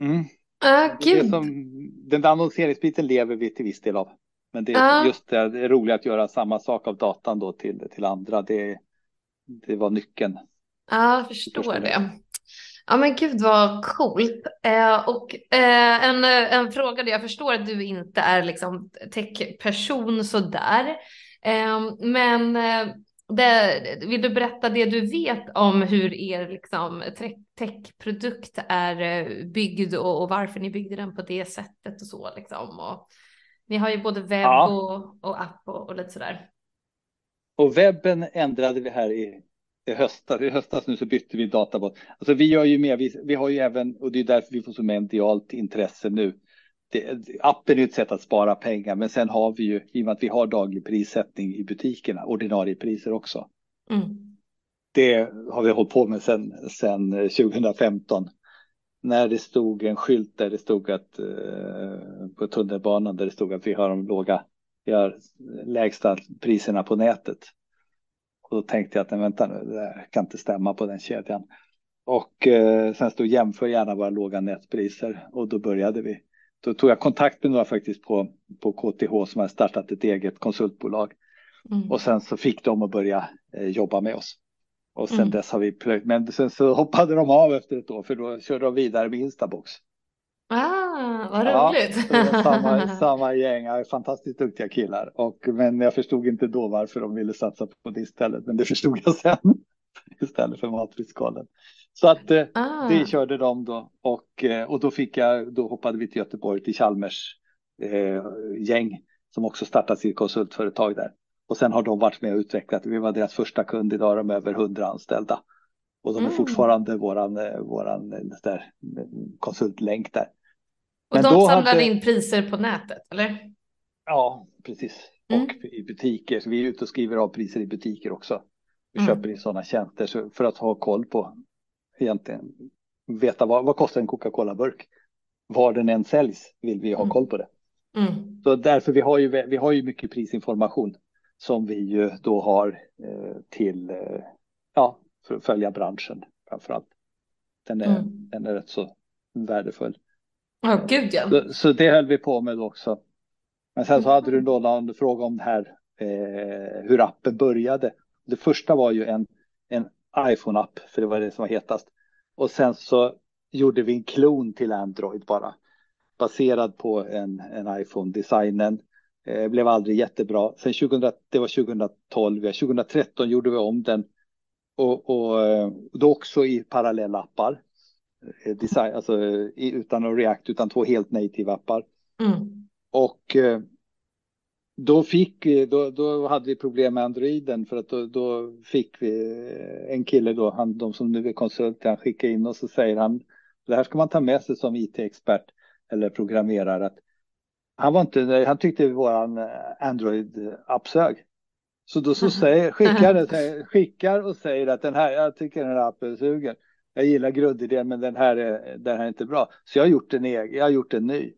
mm, ah, det som, den där annonseringsbiten lever vi till viss del av. Men det är ah. just det, det är roligt att göra samma sak av datan då till, till andra. Det, det var nyckeln. Ja, jag förstår det. Ja men gud vad coolt. Eh, och eh, en, en fråga jag förstår att du inte är liksom techperson sådär. Eh, men eh, det, vill du berätta det du vet om hur er liksom, techprodukt är eh, byggd och, och, varför ni byggde den på det sättet och så liksom. Och, ni har ju både webb ja. och, och, app och, och lite sådär. Och webben ändrade vi här i, i höstas. I höstas nu så bytte vi databot. Alltså vi gör ju mer, vi, vi har ju även, och det är därför vi får så medialt intresse nu. Det, appen är ett sätt att spara pengar, men sen har vi ju, i och med att vi har daglig prissättning i butikerna, ordinarie priser också. Mm. Det har vi hållit på med sedan sen 2015. När det stod en skylt där det stod att eh, på tunnelbanan där det stod att vi har de låga, vi har lägsta priserna på nätet. Och då tänkte jag att nej, vänta nu, det kan inte stämma på den kedjan. Och eh, sen stod jämför gärna våra låga nätpriser och då började vi. Då tog jag kontakt med några faktiskt på, på KTH som har startat ett eget konsultbolag. Mm. Och sen så fick de att börja eh, jobba med oss. Och sen mm. dess har vi plöjt, men sen så hoppade de av efter ett år för då körde de vidare med Instabox. Ah, vad roligt. Ja, samma, [laughs] samma gäng, fantastiskt duktiga killar. Och, men jag förstod inte då varför de ville satsa på det istället, men det förstod jag sen [laughs] istället för matriskollen. Så att eh, ah. det körde de då och, eh, och då fick jag, då hoppade vi till Göteborg till Chalmers eh, gäng som också startat sitt konsultföretag där. Och sen har de varit med och utvecklat. Vi var deras första kund idag, de är över hundra anställda. Och de är mm. fortfarande våran, eh, våran där, konsultlänk där. Och Men de samlar hade... in priser på nätet, eller? Ja, precis. Mm. Och i butiker. Så vi är ute och skriver av priser i butiker också. Mm. köper in sådana tjänster för att ha koll på egentligen veta vad, vad kostar en Coca-Cola-burk. Var den än säljs vill vi ha mm. koll på det. Mm. Så därför vi har, ju, vi har ju mycket prisinformation som vi ju då har eh, till, eh, ja, för att följa branschen framför allt. Den är, mm. den är rätt så värdefull. Ja, oh, gud ja. Så, så, det höll vi på med också. Men sen så hade du då någon fråga om det här eh, hur appen började. Det första var ju en, en iPhone-app, för det var det som var hetast. Och sen så gjorde vi en klon till Android bara. Baserad på en, en iPhone-designen. Eh, blev aldrig jättebra. Sen 2000, det var 2012, 2013 gjorde vi om den. Och, och eh, då också i parallellappar. Eh, design, alltså utan React, utan två helt native appar. Mm. Och eh, då fick då, då hade vi problem med Androiden för att då, då fick vi en kille då, han, de som nu är konsulter, han skickade in och så säger han, det här ska man ta med sig som it-expert eller programmerare, att han var inte, han tyckte våran eh, Android-app sög. Så då så säger, skickar, [laughs] skickar och säger att den här, jag tycker den här appen suger. Jag gillar grundidén men den här är, den här är inte bra. Så jag har gjort en jag har gjort en ny.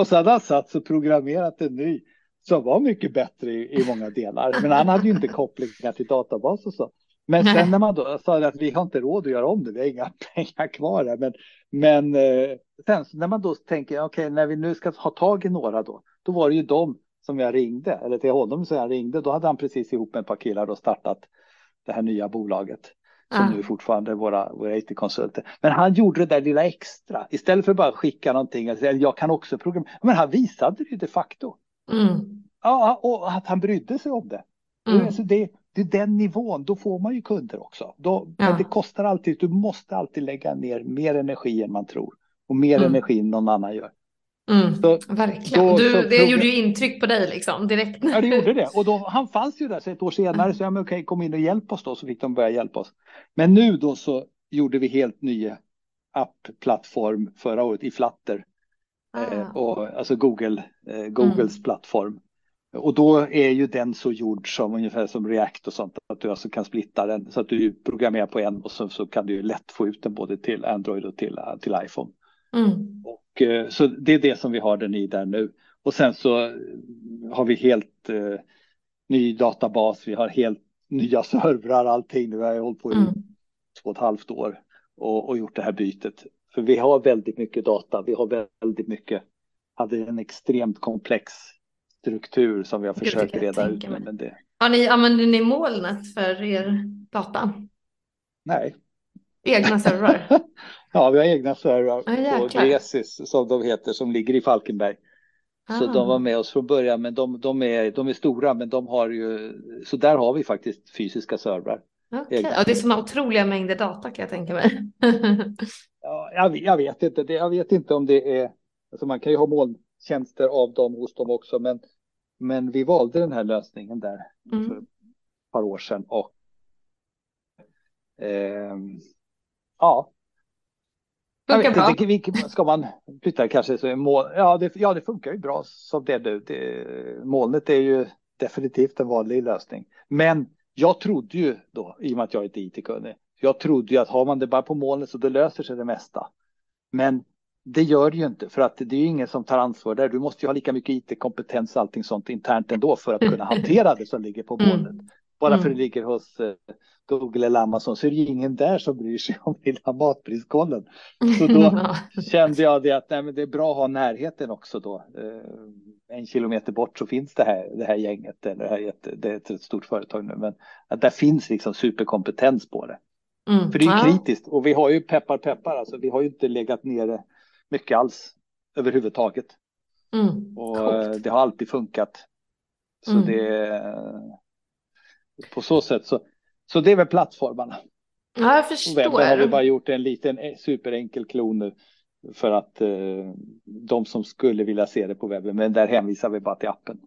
Och så hade han satt och programmerat en ny som var mycket bättre i, i många delar. Men han hade ju inte kopplingar till databas och så. Men sen när man då sa att vi har inte råd att göra om det, vi har inga [laughs] pengar kvar här. Men, men eh, sen när man då tänker, okej, okay, när vi nu ska ha tag i några då, då var det ju de som jag ringde, eller till honom som jag ringde, då hade han precis ihop med ett par killar och startat det här nya bolaget som ah. nu fortfarande är våra, våra IT-konsulter. Men han gjorde det där lilla extra istället för bara skicka någonting. Eller jag kan också programmera. Men han visade det ju de facto. Mm. Ja, och att han brydde sig om det. Mm. Alltså det, det är den nivån, då får man ju kunder också. Då, ja. Men det kostar alltid, du måste alltid lägga ner mer energi än man tror. Och mer mm. energi än någon annan gör. Mm, så, verkligen. Då, du, det gjorde ju intryck på dig liksom direkt. Ja, det gjorde det. Och då, [laughs] han fanns ju där så ett år senare. Mm. Så jag men okej, kom in och hjälp oss då. Så fick de börja hjälpa oss. Men nu då så gjorde vi helt nya app-plattform förra året i Flutter. Ah. Eh, och, alltså Google, eh, Googles mm. plattform. Och då är ju den så gjord som ungefär som React och sånt. Att du alltså kan splitta den så att du programmerar på en och så, så kan du ju lätt få ut den både till Android och till, till iPhone. Mm. Och, eh, så det är det som vi har den i där nu. Och sen så har vi helt eh, ny databas, vi har helt nya [laughs] servrar, allting. Nu har jag hållit på i mm. två och ett halvt år och, och gjort det här bytet. För vi har väldigt mycket data, vi har väldigt mycket, hade en extremt komplex struktur som vi har försökt reda ut. Men det... Har ni, använder ni molnet för er data? Nej. Egna servrar? [laughs] ja, vi har egna servrar oh, på Gresis som de heter som ligger i Falkenberg. Ah. Så de var med oss från början, men de, de, är, de är stora, men de har ju, så där har vi faktiskt fysiska servrar. Okay. Ja, det är sådana otroliga mängder data kan jag tänka mig. [laughs] ja, jag, jag, vet inte, det, jag vet inte om det är, alltså man kan ju ha molntjänster av dem hos dem också, men, men vi valde den här lösningen där mm. för ett par år sedan och eh, ja, Funkar bra. Inte, ska man flytta kanske så är mål, ja, det, ja, det funkar ju bra som det nu. Det, molnet är ju definitivt en vanlig lösning. Men jag trodde ju då, i och med att jag är inte IT-kunnig, jag trodde ju att har man det bara på molnet så det löser sig det mesta. Men det gör det ju inte, för att det är ju ingen som tar ansvar där. Du måste ju ha lika mycket IT-kompetens och allting sånt internt ändå för att kunna hantera det som ligger på molnet. Mm. Bara för att det mm. ligger hos eh, Google eller Amazon så är det ju ingen där som bryr sig om [laughs] lilla matpriskollen. Så då [laughs] kände jag det att nej, men det är bra att ha närheten också då. Eh, en kilometer bort så finns det här, det här gänget, eller det, här, det är ett stort företag nu, men att där finns liksom superkompetens på det. Mm. För det är kritiskt och vi har ju peppar peppar, alltså vi har ju inte legat nere mycket alls överhuvudtaget. Mm. Och Coolt. Det har alltid funkat. Så mm. det på så sätt så, så det är väl plattformarna. Ja, jag förstår. Webben har vi bara gjort en liten eh, superenkel klon nu för att eh, de som skulle vilja se det på webben, men där hänvisar vi bara till appen.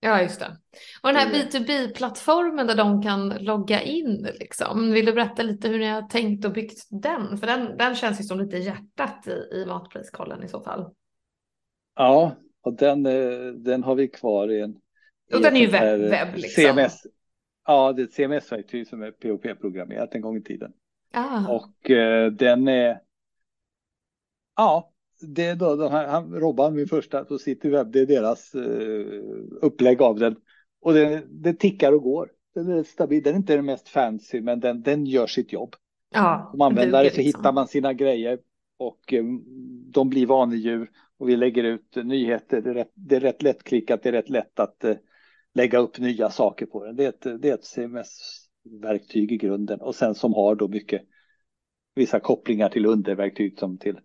Ja, just det. Och den här B2B-plattformen där de kan logga in, liksom. vill du berätta lite hur ni har tänkt och byggt den? För den, den känns ju som lite hjärtat i, i matpriskollen i så fall. Ja, och den, eh, den har vi kvar i en... Och den är ju webb, webb liksom. CMS, Ja, det är ett CMS-verktyg som är POP-programmerat en gång i tiden. Ah. Och eh, den är, ja, det är då, de här, han, Robban, min första på Cityweb, det är deras eh, upplägg av den. Och det, det tickar och går. Den är stabil, den är inte den mest fancy, men den, den gör sitt jobb. Ja, Som användare så liksom. hittar man sina grejer och eh, de blir vanedjur och vi lägger ut nyheter. Det är rätt, det är rätt lättklickat, det är rätt lätt att eh, lägga upp nya saker på den. Det är ett, det är ett CMS-verktyg i grunden och sen som har då mycket vissa kopplingar till underverktyg som till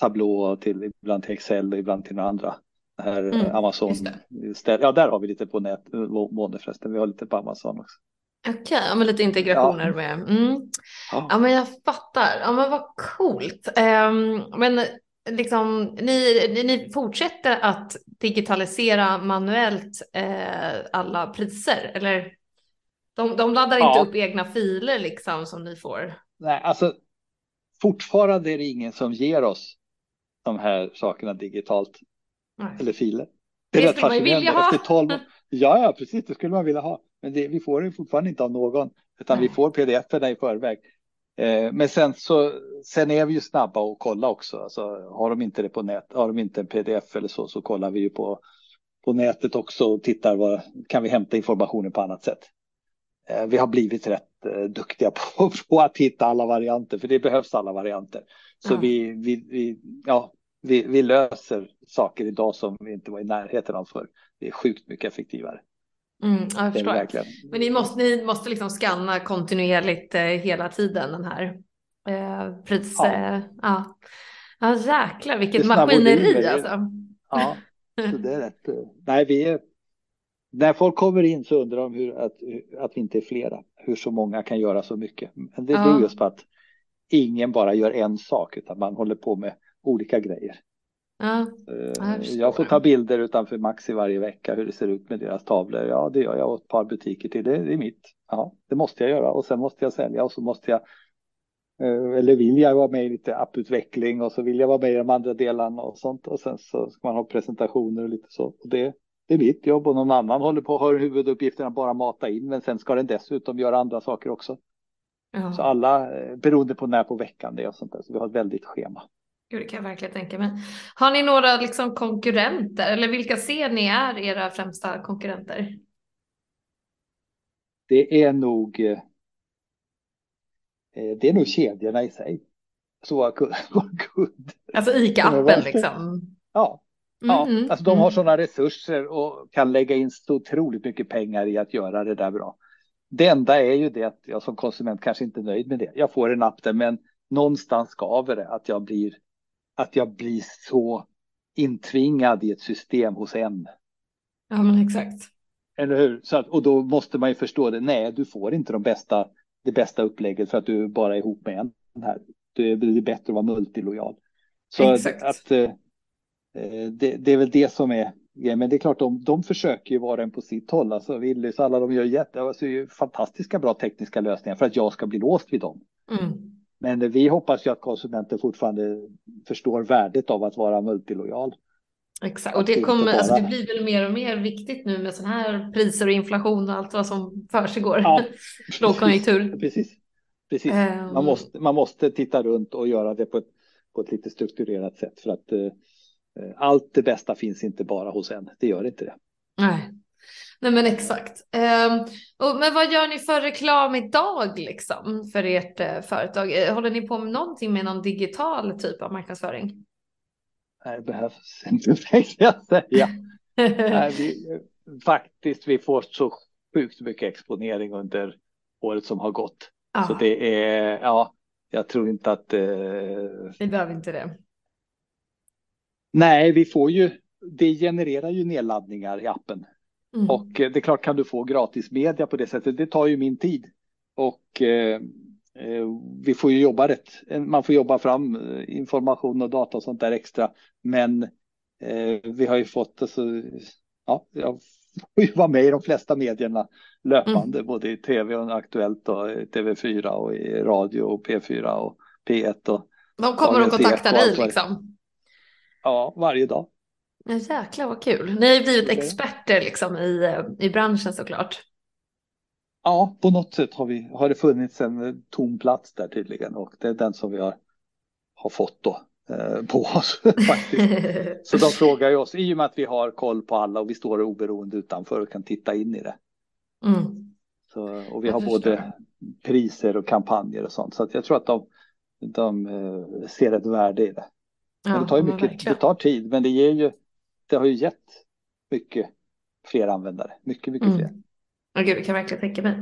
Tableau och till ibland till Excel och ibland till några andra. Här mm, Amazon. Ja, där har vi lite på nät, måne förresten. Vi har lite på Amazon också. Okej, okay, ja, men lite integrationer ja. med. Mm. Ja. ja. men jag fattar. Ja, men vad coolt. Um, men liksom, ni, ni fortsätter att digitalisera manuellt eh, alla priser, eller? De, de laddar ja. inte upp egna filer liksom som ni får? Nej, alltså fortfarande är det ingen som ger oss de här sakerna digitalt. Nej. Eller filer. Det, är det skulle man ju vilja ha. Efter 12, [laughs] ja, ja, precis, det skulle man vilja ha. Men det, vi får det fortfarande inte av någon, utan Nej. vi får pdf-erna i förväg. Eh, men sen så sen är vi ju snabba att kolla också. Alltså, har de inte det på nät, har de inte en pdf eller så, så kollar vi ju på, på nätet också och tittar vad kan vi hämta informationen på annat sätt. Eh, vi har blivit rätt eh, duktiga [laughs] på, på, att hitta alla varianter, för det behövs alla varianter. Så ja. vi, vi, vi, ja, vi, vi löser saker idag som vi inte var i närheten av för. Det är sjukt mycket effektivare. Mm, jag förstår. Men ni måste, ni måste liksom skanna kontinuerligt eh, hela tiden den här eh, pris... Ja. Eh, ja. ja, jäklar vilket maskineri alltså. Ja, så det är rätt. Eh, nej, vi är, när folk kommer in så undrar de hur, att, att vi inte är flera, hur så många kan göra så mycket. Men det beror ja. just på att ingen bara gör en sak, utan man håller på med olika grejer. Ja, eh, jag, jag, får ta bilder utanför Maxi varje vecka hur det ser ut med deras tavlor. Ja, det gör jag åt ett par butiker till. Det, det är mitt. Ja, det måste jag göra och sen måste jag sälja och så måste jag eh, eller vill jag vara med i lite apputveckling och så vill jag vara med i de andra delarna och sånt och sen så ska man ha presentationer och lite så. Och det, det är mitt jobb och någon annan håller på att ha huvuduppgiften att bara mata in men sen ska den dessutom göra andra saker också. Ja. Så alla eh, beroende på när på veckan det är och sånt där så vi har ett väldigt schema. Gud, det kan jag verkligen tänka mig. Har ni några liksom, konkurrenter eller vilka ser ni är era främsta konkurrenter? Det är nog. Eh, eh det är nog kedjorna i sig. Så våra kunder. [laughs] Alltså ICA-appen liksom. Ja, ja. Mm, alltså de har mm. sådana resurser och kan lägga in så otroligt mycket pengar i att göra det där bra. Det enda är ju det att jag som konsument kanske inte är nöjd med det. Jag får en app där, men någonstans skaver det att jag blir att jag blir så intvingad i ett system hos en. Ja, men exakt. Eller hur? Så att, och då måste man ju förstå det. Nej, du får inte de bästa, det bästa upplägget för att du bara är ihop med en här. Det är bättre att vara multilojal. Så exakt. att, att eh, eh, det, det, är väl det som är Ja, men det är klart, de, de försöker ju vara en på sitt håll. Alltså Willys, alla de gör jätte, alltså, fantastiska bra tekniska lösningar för att jag ska bli låst vid dem. Mm. Men vi hoppas ju att konsumenter fortfarande förstår värdet av att vara multilojal. Exakt, och det, kommer, bara... alltså det blir väl mer och mer viktigt nu med sådana här priser och inflation och allt vad som försiggår. Ja, [laughs] Lågkonjunktur. Precis, precis. Um... Man, måste, man måste titta runt och göra det på ett, på ett lite strukturerat sätt för att uh, allt det bästa finns inte bara hos en. Det gör inte det. Nej, Nej men exakt. Um, och, men vad gör ni för reklam idag liksom för ert uh, företag? Eh, håller ni på med någonting med någon digital typ av marknadsföring? Nej, det behövs inte [laughs] tänkte jag säga. [laughs] Nej, vi, faktiskt, vi får så sjukt mycket exponering under året som har gått. Ah. Så det är, ja, jag tror inte att. Uh, vi behöver inte det. Nej, vi får ju, det genererar ju nedladdningar i appen. Mm. Och eh, det är klart, kan du få gratis media på det sättet, det tar ju min tid. Och eh, eh, vi får ju jobba rätt. Man får jobba fram eh, information och data och sånt där extra. Men eh, vi har ju fått, alltså, ja, jag får ju vara med i de flesta medierna löpande, mm. både i tv och Aktuellt och TV4 och i radio och P4 och P1. Och de kommer att kontakta dig liksom? Ja, varje dag. Ja, jäklar vad kul. Ni har ju blivit experter liksom i, i branschen såklart. Ja, på något sätt har, vi, har det funnits en tom plats där tydligen och det är den som vi har, har fått då eh, på oss [laughs] faktiskt. [laughs] Så de frågar ju oss, i och med att vi har koll på alla och vi står oberoende utanför och kan titta in i det. Mm. Så, och vi har både priser och kampanjer och sånt. Så att jag tror att de, de eh, ser ett värde i det. Men det tar ju mycket, det tar tid, men det ger ju, det har ju gett mycket fler användare, mycket, mycket Mm. fler. Ja, gud, det kan jag verkligen tänka mig.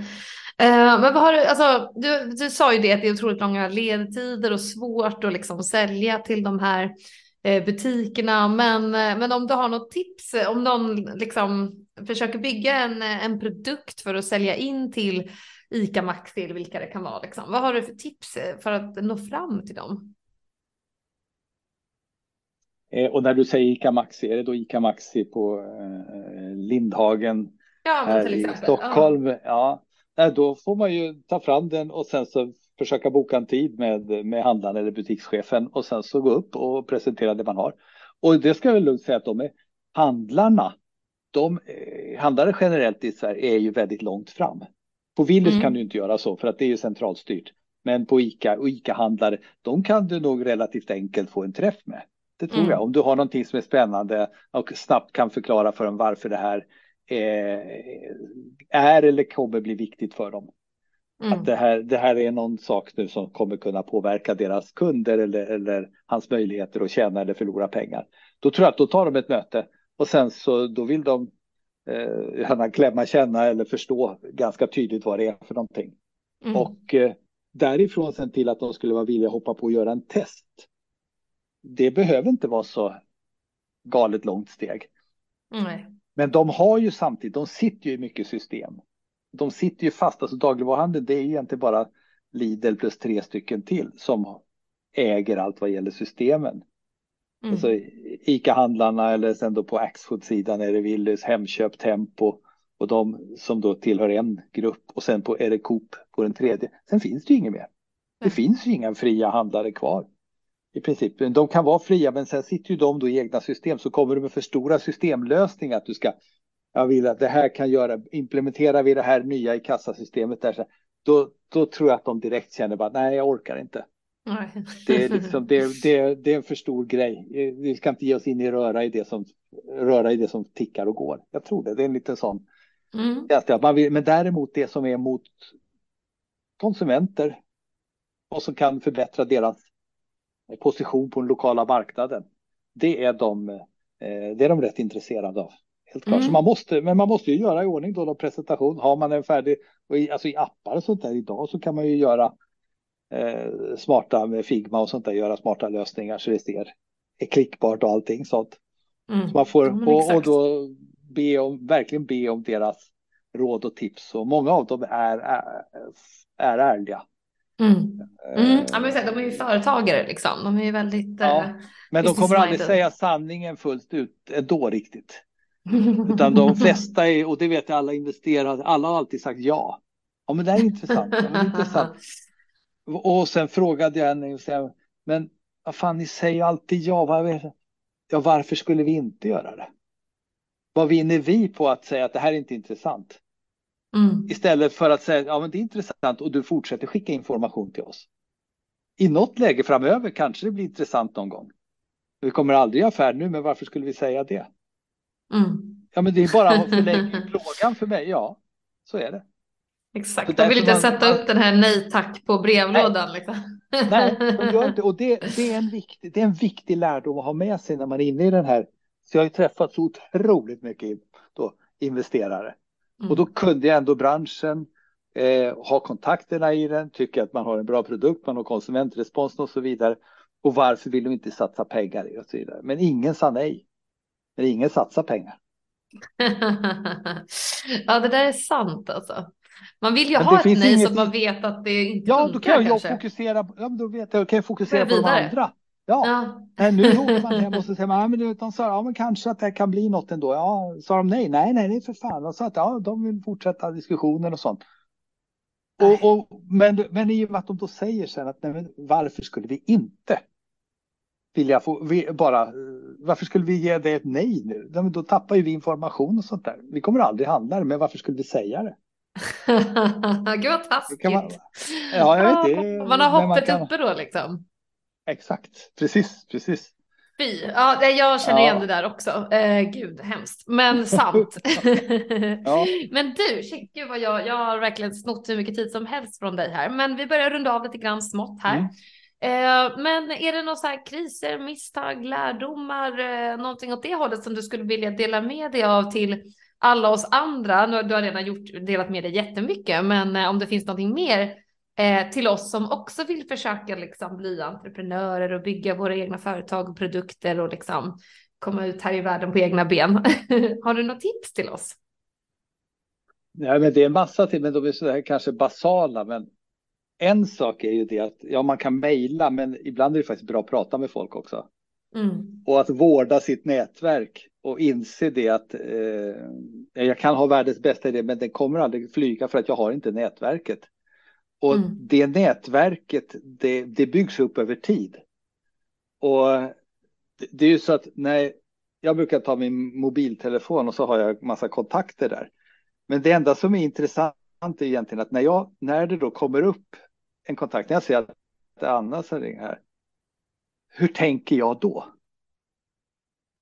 Eh, men vad har du, alltså, du, du sa ju det att det är otroligt långa ledtider och svårt att liksom sälja till de här eh, butikerna. Men, eh, men om du har något tips, om någon liksom försöker bygga en, en produkt för att sälja in till ICA Maxi eller vilka det kan vara, liksom. vad har du för tips för att nå fram till dem? Eh, och när du säger ICA Maxi, är det då ICA Maxi på eh, Lindhagen Ja, här i. Stockholm? Ja, Nej, då får man ju ta fram den och sen så försöka boka en tid med, med handlaren eller butikschefen och sen så gå upp och presentera det man har. Och det ska jag väl lugnt säga att de är handlarna. De eh, handlare generellt i Sverige är ju väldigt långt fram. På Willys Mm. kan du inte göra så för att det är ju centralstyrt. Men på ICA och ICA-handlare, de kan du nog relativt enkelt få en träff med. Det tror Mm. jag. Om du har någonting som är spännande och snabbt kan förklara för dem varför det här eh, är eller kommer bli viktigt för dem. Mm. Att det här, det här är någon sak nu som kommer kunna påverka deras kunder eller, eller hans möjligheter att tjäna eller förlora pengar. Då tror jag att då tar de ett möte och sen så då vill de eh, gärna klämma, känna eller förstå ganska tydligt vad det är för någonting. Mm. Och eh, därifrån sen till att de skulle vara villiga att hoppa på och göra en test. Det behöver inte vara så galet långt steg. Nej. Men de har ju samtidigt, de sitter ju i mycket system. De sitter ju fast, alltså dagligvaruhandeln det är ju egentligen bara Lidl plus tre stycken till som äger allt vad gäller systemen. Mm. Alltså ICA-handlarna eller sen då på Axfood-sidan är det Willys, Hemköp, Tempo och de som då tillhör en grupp och sen på är det Coop på den tredje. Sen finns det ju inget mer. Det finns ju inga fria handlare kvar. I princip. De kan vara fria men sen sitter ju de då i egna system så kommer du med för stora systemlösningar att du ska jag vill att det här kan göra, implementerar vi det här nya i kassasystemet där, så- då, då tror jag att de direkt känner bara nej jag orkar inte. Nej. Det är, liksom, det, det, det är en för stor grej. Vi ska inte ge oss in i röra i det som, röra i det som tickar och går. Jag tror det, det är en liten sån. Mm. Man vill, men däremot det som är mot konsumenter och som kan förbättra deras position på den lokala marknaden. Det är de, eh, det är de rätt intresserade av. Helt klart. Mm. Så man måste, men man måste ju göra i ordning då någon presentation. Har man en färdig, och i, alltså i appar och sånt där idag så kan man ju göra eh, smarta med Figma och sånt där, göra smarta lösningar så det ser är klickbart och allting sånt. Mm. Så man får, Ja, och, och då be om, verkligen be om deras råd och tips. Och många av dem är, är, är ärliga. Mm. Mm. Eh, Ja, men de är ju företagare liksom. De är ju väldigt... Ja. eh, Men de kommer aldrig säga sanningen fullt ut ändå riktigt. [laughs] Utan de flesta är, och det vet jag alla investerare, alla har alltid sagt ja. Ja men det här är intressant. Ja, men det är intressant. Och sen frågade jag henne, och sa, men vad fan ni säger alltid ja. Vad- Ja varför skulle vi inte göra det? Vad vinner vi på att säga att det här är inte intressant? Mm. Istället för att säga ja men det är intressant och du fortsätter skicka information till oss. I något läge framöver kanske det blir intressant någon gång. Vi kommer aldrig göra affär nu, men varför skulle vi säga det? Mm. Ja, men det är bara att [laughs] förlägga plågan för mig. Ja, så är det. Exakt, de vill inte man- sätta upp den här nej tack på brevlådan. Liksom. Nej, de gör inte. [laughs] Och det, det, är en viktig, det är en viktig lärdom att ha med sig när man är inne i den här. Så jag har ju träffat så otroligt mycket då, investerare. Mm. Och då kunde jag ändå branschen, eh, ha kontakterna i den, tycka att man har en bra produkt, man har konsumentrespons och så vidare. Och varför vill de inte satsa pengar i och så vidare. Men ingen sa nej. Men ingen satsar pengar. [laughs] ja, det där är sant alltså. Man vill ju Men ha ett nej så inget- att man vet att det inte Ja, då kan jag kanske. fokusera, ja, då vet jag, kan jag fokusera Börja på de andra. Ja, Ja. Nej, nu åker man hem och så säger man, ja, men de sa, ja men kanske att det kan bli något ändå. Ja, sa de nej? Nej, nej, är för fan. De sa att ja, de vill fortsätta diskussionen och sånt. Nej. Och, och, men, men i och med att de då säger sen att nej, men varför skulle vi inte vilja få, vi, bara, varför skulle vi ge det ett nej nu? Ja, men då tappar ju vi information och sånt där. Vi kommer aldrig handla det, men varför skulle vi säga det? [laughs] Gud vad taskigt. man, ja, jag vet det. Man har men hoppet kan- uppe då liksom. Exakt, precis, precis. Fy. Ja, jag känner Ja. igen det där också. Eh, gud, hemskt. Men sant. [laughs] Ja. [laughs] Men du, shit, gud vad jag, jag har verkligen snott hur mycket tid som helst från dig här. Men vi börjar runda av lite grann smått här. Mm. Eh, men är det några så här kriser, misstag, lärdomar, eh, någonting åt det hållet som du skulle vilja dela med dig av till alla oss andra? Nu, du har redan gjort, delat med dig jättemycket, men eh, om det finns någonting mer eh, till oss som också vill försöka liksom bli entreprenörer och bygga våra egna företag och produkter och liksom komma ut här i världen på egna ben. [laughs] har du något tips till oss? Ja, men det är en massa till, men de är så här kanske basala. Men en sak är ju det att ja, man kan mejla, men ibland är det faktiskt bra att prata med folk också. Mm. Och att vårda sitt nätverk och inse det att eh, jag kan ha världens bästa idé, men den kommer aldrig flyga för att jag har inte nätverket. Och mm. det nätverket, det, det byggs upp över tid. Och det, det är ju så att när jag brukar ta min mobiltelefon och så har jag massa kontakter där. Men det enda som är intressant är egentligen att när, jag, när det då kommer upp en kontakt, när jag ser att det är Anna som ringer här, hur tänker jag då?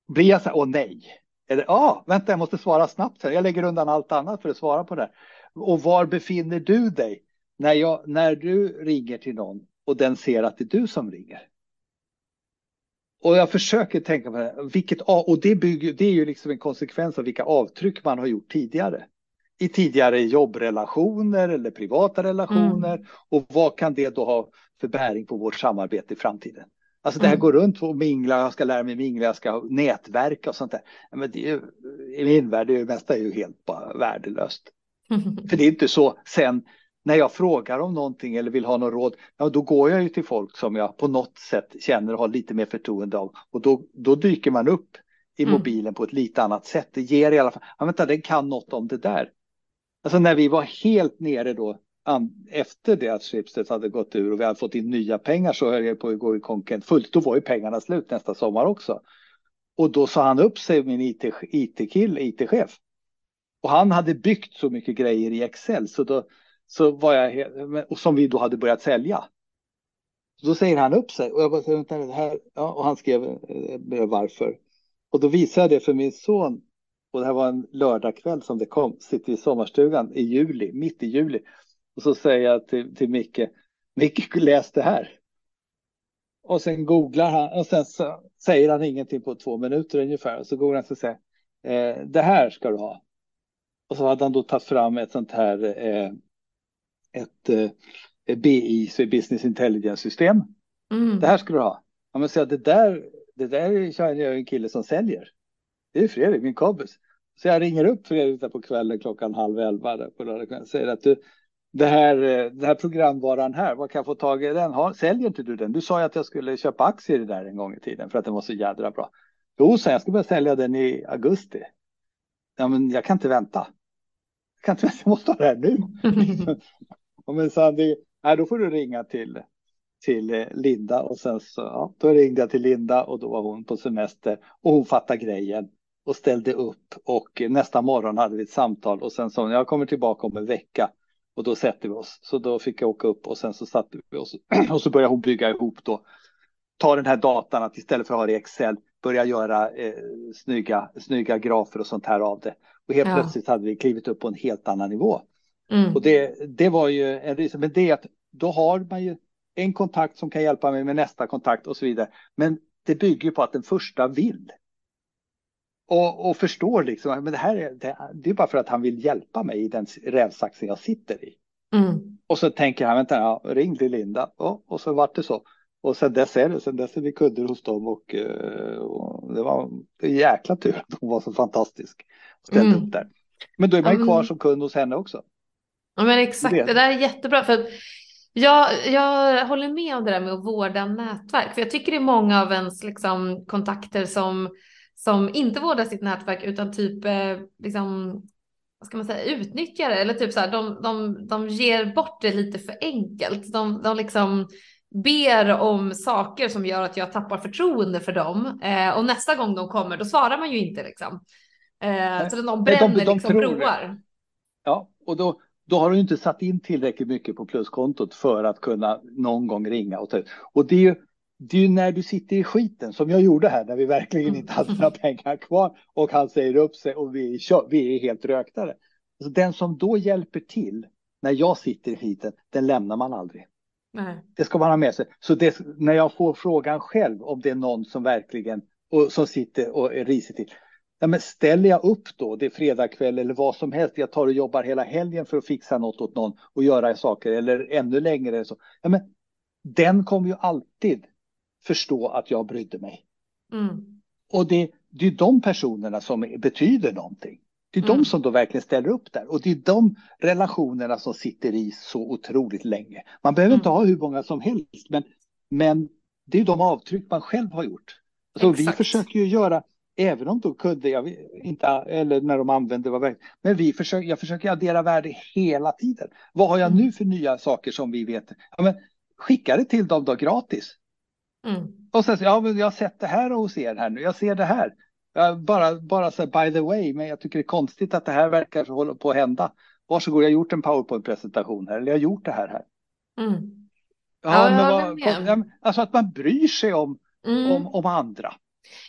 Blir jag så här, åh nej, eller ja, ah, vänta, jag måste svara snabbt, jag lägger undan allt annat för att svara på det. Och var befinner du dig när, jag, när du ringer till någon och den ser att det är du som ringer? Och jag försöker tänka på det, vilket, och det, bygger, det är ju liksom en konsekvens av vilka avtryck man har gjort tidigare i tidigare jobbrelationer eller privata relationer mm. och vad kan det då ha för bäring på vårt samarbete i framtiden? Alltså det här mm. går runt och mingla, jag ska lära mig mingla, jag ska nätverka och sånt där. Men det är, I min värld är det mesta är ju helt bara värdelöst. [laughs] För det är inte så sen när jag frågar om någonting eller vill ha något råd, ja då går jag ju till folk som jag på något sätt känner och har lite mer förtroende av och då, då dyker man upp i mm. mobilen på ett lite annat sätt. Det ger i alla fall, ja vänta den kan något om det där. Alltså när vi var helt nere då efter det att Schibsted hade gått ur och vi hade fått in nya pengar så höll jag på att gå i konken fullt. Då var ju pengarna slut nästa sommar också. Och då sa han upp sig, min IT-kill, IT IT-chef. Och han hade byggt så mycket grejer i Excel så då så var jag, och som vi då hade börjat sälja. Så då säger han upp sig och jag bara, vänta, det här, ja, och han skrev eh, varför. Och då visade jag det för min son och det här var en lördagkväll som det kom, sitter i sommarstugan i juli, mitt i juli. Och så säger jag till, till Micke, Micke läs det här. Och sen googlar han och sen så säger han ingenting på två minuter ungefär. Och så googlar han och säger, eh, det här ska du ha. Och så hade han då tagit fram ett sånt här, eh, ett eh, BI, Business Intelligence system. Mm. Det här ska du ha. Ja, men så det där, det där känner jag en kille som säljer det är Fredrik, min kompis. Så jag ringer upp Fredrik där på kvällen klockan halv elva där på lördag säger att du, det här, det här programvaran här, vad kan jag få tag i den? Har, säljer inte du den? Du sa ju att jag skulle köpa aktier i det där en gång i tiden för att den var så jädra bra. Jo, så jag ska börja sälja den i augusti. Ja, men jag kan inte vänta. Kan inte jag måste ha det här nu. [laughs] men så det, nej, då får du ringa till, till Linda och sen så, ja, då ringde jag till Linda och då var hon på semester och hon fattade grejen och ställde upp och nästa morgon hade vi ett samtal och sen sa jag kommer tillbaka om en vecka och då sätter vi oss. Så då fick jag åka upp och sen så satte vi oss [clears throat] och så började hon bygga ihop då. Ta den här datan att istället för att ha det i Excel börja göra eh, snygga, snygga grafer och sånt här av det. Och helt ja. plötsligt hade vi klivit upp på en helt annan nivå. Mm. Och det, det var ju en resa, men det är att då har man ju en kontakt som kan hjälpa mig med nästa kontakt och så vidare. Men det bygger på att den första vill och, och förstår liksom, men det här är, det, det, är bara för att han vill hjälpa mig i den rävsaxen jag sitter i. Mm. Och så tänker han, vänta, ja, ring till Linda. Och, och så vart det så. Och sen dess är det, sen dess är vi kunder hos dem och, eh, och det var en jäkla tur att hon var så fantastisk. Och ställde mm. upp där. Men då är man ju kvar som kund hos henne också. Ja men exakt, det, det där är jättebra. För jag, jag håller med om det där med att vårda nätverk. För jag tycker det är många av ens liksom, kontakter som som inte vårdar sitt nätverk utan typ eh, liksom, vad ska man säga, utnyttjar det eller typ så här, de, de, de ger bort det lite för enkelt. De, de liksom ber om saker som gör att jag tappar förtroende för dem eh, och nästa gång de kommer då svarar man ju inte liksom. Eh, så de bränner de, de, de liksom broar. Ja, och då, då har du inte satt in tillräckligt mycket på pluskontot för att kunna någon gång ringa och ta ut. Och det är ju det är ju när du sitter i skiten som jag gjorde här när vi verkligen inte hade några pengar kvar och han säger upp sig och vi är, vi är helt röktare. Så den som då hjälper till när jag sitter i skiten, den lämnar man aldrig. Nej. Det ska man ha med sig. Så det, när jag får frågan själv om det är någon som verkligen och som sitter och är risig till. Ja, men ställer jag upp då, det är fredagkväll eller vad som helst, jag tar och jobbar hela helgen för att fixa något åt någon och göra saker eller ännu längre. Så. Ja, men den kommer ju alltid förstå att jag brydde mig. Mm. Och det, det är de personerna som betyder någonting. Det är Mm. de som då verkligen ställer upp där och det är de relationerna som sitter i så otroligt länge. Man behöver inte Mm. ha hur många som helst, men, men det är de avtryck man själv har gjort. Så vi Exakt. försöker ju göra, även om de kunde, jag inte, eller när de använde vad men vi försöker, jag försöker addera värde hela tiden. Vad har jag Mm. nu för nya saker som vi vet? Ja, men, skicka det till dem då gratis. Mm. Och sen, ja, men jag har sett det här hos er här nu, jag ser det här. Bara, bara så här, by the way, men jag tycker det är konstigt att det här verkar hålla på att hända. Varsågod, jag har gjort en powerpoint-presentation här, eller jag har gjort det här här. Mm. Ja, Ja, men vad, alltså att man bryr sig om, Mm. om, om andra.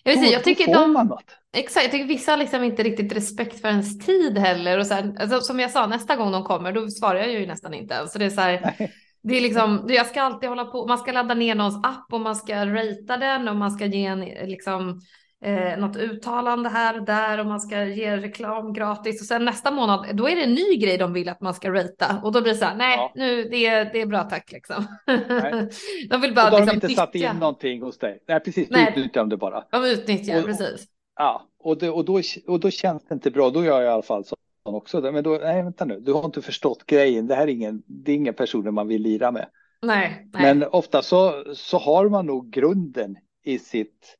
Jag, Då- inte, jag tycker de. Exakt, jag tycker vissa har liksom inte riktigt respekt för ens tid heller. Och så här, alltså, som jag sa, nästa gång de kommer, då svarar jag ju nästan inte ens. Så det är så här, Nej. det är liksom, jag ska alltid hålla på, man ska ladda ner någons app och man ska ratea den och man ska ge en, liksom, eh, något uttalande här och där och man ska ge reklam gratis. Och sen nästa månad, då är det en ny grej de vill att man ska ratea. Och då blir det så här, nej, Ja. nu, det, är, det är bra tack liksom. [laughs] De vill Och bara då har de liksom, inte satt in någonting hos dig. Nej, precis, Nej. du utnyttjar dem det bara. De utnyttjar, Och- precis. Ja, och, det, och, då, och då känns det inte bra. Då gör jag i alla fall så också. Men då, nej, vänta nu, du har inte förstått grejen. Det här är ingen, det är inga personer man vill lira med. Nej, nej. Men ofta så, så har man nog grunden i sitt,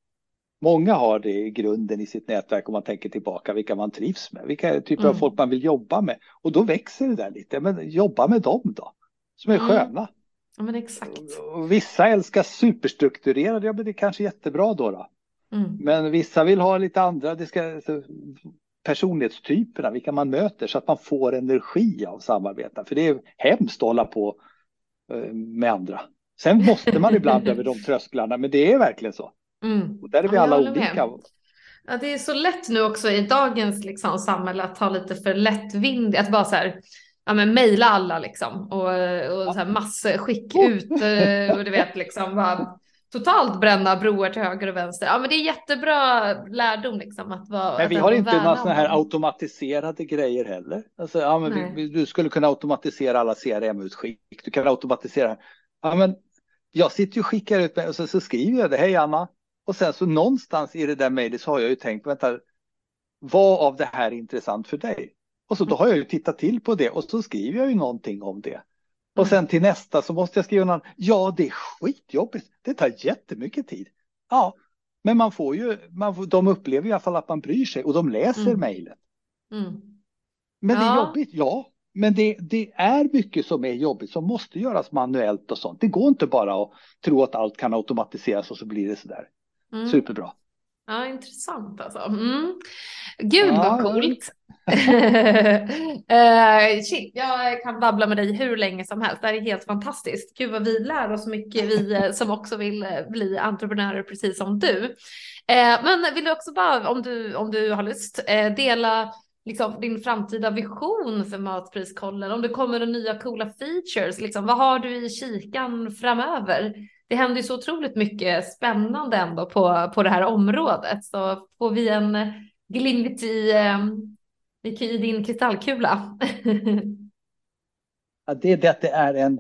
många har det i grunden i sitt nätverk om man tänker tillbaka vilka man trivs med, vilka typer av Mm. folk man vill jobba med. Och då växer det där lite, men jobba med dem då, som är Mm. sköna. Ja, men exakt. Och vissa älskar superstrukturerade, ja men det är kanske jättebra då. då. Mm. Men vissa vill ha lite andra, det ska, personlighetstyperna, vilka man möter så att man får energi av samarbeta. För det är hemskt att hålla på eh, med andra. Sen måste man ibland [laughs] över de trösklarna, men det är verkligen så. Mm. Och där är vi Ja, alla olika. med. Ja, det är så lätt nu också i dagens liksom, samhälle att ta lite för lättvindigt, att bara så här, ja men mejla alla liksom och, och så här massskick ut eh, och du vet liksom bara totalt bränna broar till höger och vänster. Ja men det är jättebra lärdom liksom att vara. Men vi har inte några sådana här automatiserade grejer heller. Alltså, ja, men vi, du skulle kunna automatisera alla CRM-utskick. Du kan automatisera. Ja, men jag sitter ju och skickar ut och så, så skriver jag det. Hej Anna. Och sen så någonstans i det där mejlet så har jag ju tänkt, vänta, vad av det här är intressant för dig? Och så då har jag ju tittat till på det och så skriver jag ju någonting om det. Och sen till nästa så måste jag skriva någon, ja det är skitjobbigt, det tar jättemycket tid. Ja, men man får ju, man får, de upplever i alla fall att man bryr sig och de läser Mm. mejlen. Mm. Men det är Ja. jobbigt, ja. Men det, det är mycket som är jobbigt som måste göras manuellt och sånt. Det går inte bara att tro att allt kan automatiseras och så blir det sådär. Mm. Superbra. Ja, intressant alltså. Mm. Gud Ja, vad coolt. [laughs] Eh, shit, jag kan babbla med dig hur länge som helst. Det här är helt fantastiskt. Gud vad vi lär oss mycket, vi eh, [laughs] som också vill eh, bli entreprenörer precis som du. Eh, men vill du också bara, om du, om du har lust, eh, dela liksom, din framtida vision för Matpriskollen? Om det kommer några nya coola features, liksom, vad har du i kikan framöver? Det händer ju så otroligt mycket spännande ändå på, på det här området. Så får vi en glimt i, ehm, i din kristallkula. [laughs] Ja, det är det att det är en,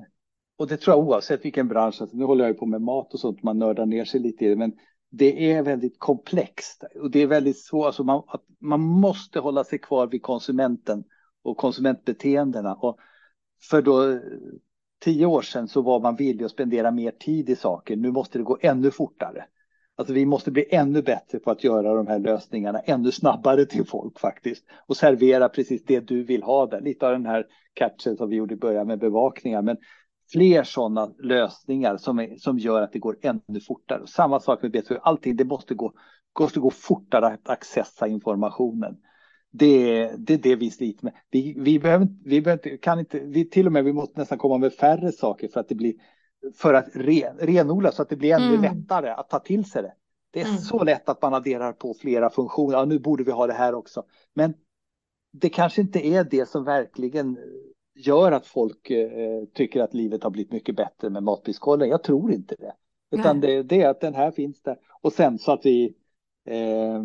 och det tror jag oavsett vilken bransch, alltså nu håller jag ju på med mat och sånt, man nördar ner sig lite i det, men det är väldigt komplext och det är väldigt svårt, alltså man, att man måste hålla sig kvar vid konsumenten och konsumentbeteendena. Och för då tio år sedan så var man villig att spendera mer tid i saker, nu måste det gå ännu fortare. Alltså vi måste bli ännu bättre på att göra de här lösningarna ännu snabbare till folk faktiskt och servera precis det du vill ha där. Lite av den här catchen som vi gjorde i början med bevakningar, men fler sådana lösningar som, är, som gör att det går ännu fortare. Samma sak med B2, allting det måste gå, måste gå fortare att accessa informationen. Det, det är det vi sliter med. Vi, vi, behöver, vi behöver, kan inte, vi till och med vi måste nästan komma med färre saker för att det blir för att ren, renodla så att det blir ännu Mm. lättare att ta till sig det. Det är Mm. så lätt att man adderar på flera funktioner. Ja, nu borde vi ha det här också. Men det kanske inte är det som verkligen gör att folk eh, tycker att livet har blivit mycket bättre med matpriskollen. Jag tror inte det. Utan det, det, är att den här finns där. Och sen så att vi... Eh,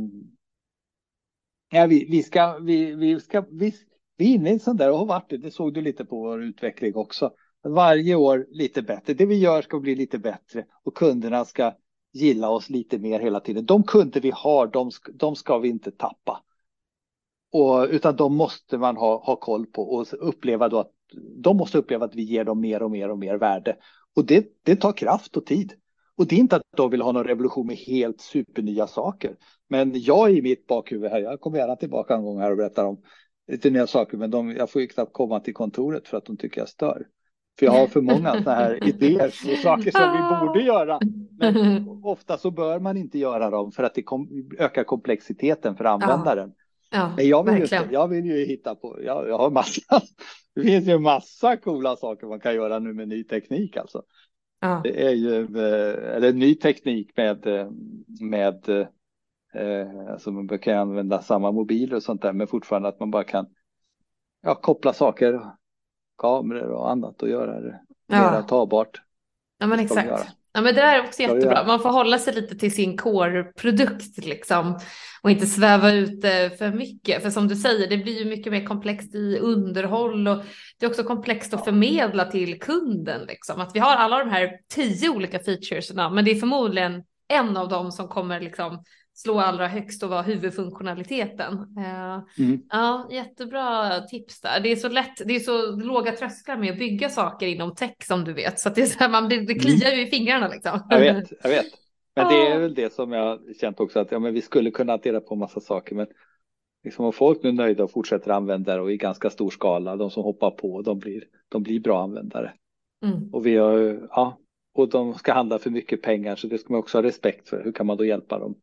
Nej, vi, vi ska... Vi, vi ska vi, vi är inne i en sån där och har varit det. Det såg du lite på vår utveckling också. Varje år lite bättre. Det vi gör ska bli lite bättre och kunderna ska gilla oss lite mer hela tiden. De kunder vi har, de, de ska vi inte tappa. Och, utan de måste man ha, ha koll på och uppleva då att de måste uppleva att vi ger dem mer och mer och mer värde. Och det, det tar kraft och tid. Och det är inte att de vill ha någon revolution med helt supernya saker. Men jag i mitt bakhuvud här, jag kommer gärna tillbaka en gång här och berättar om lite nya saker, men de, jag får ju knappt komma till kontoret för att de tycker jag stör. För jag har för många sådana här idéer och saker som vi borde göra. Men ofta så bör man inte göra dem för att det kom, ökar komplexiteten för användaren. Ja, ja, Men jag vill, ju, jag vill ju hitta på, jag, jag har massa, [laughs] det finns ju massa coola saker man kan göra nu med ny teknik alltså. Ja. Det är ju, eh, eller ny teknik med, eh, med eh, alltså man kan använda samma mobiler och sånt där, men fortfarande att man bara kan ja, koppla saker kameror och annat och göra det ja. mer tagbart. Ja men exakt. Ja men det där är också jättebra. Man får hålla sig lite till sin core-produkt liksom och inte sväva ut för mycket. För som du säger, det blir ju mycket mer komplext i underhåll och det är också komplext att förmedla till kunden liksom. Att vi har alla de här tio olika featuresna, men det är förmodligen en av dem som kommer liksom slå allra högst och vara huvudfunktionaliteten. Eh, mm. Ja, jättebra tips där. Det är så lätt, det är så låga trösklar med att bygga saker inom tech som du vet, så att det, är så här, man, det, det kliar ju i fingrarna liksom. Jag vet, jag vet. Men det är väl det som jag känt också att ja, men vi skulle kunna addera på massa saker, men liksom om folk nu är nöjda och fortsätter använda det och i ganska stor skala, de som hoppar på, de blir, de blir bra användare. Mm. Och vi har, ja, och de ska handla för mycket pengar, så det ska man också ha respekt för. Hur kan man då hjälpa dem?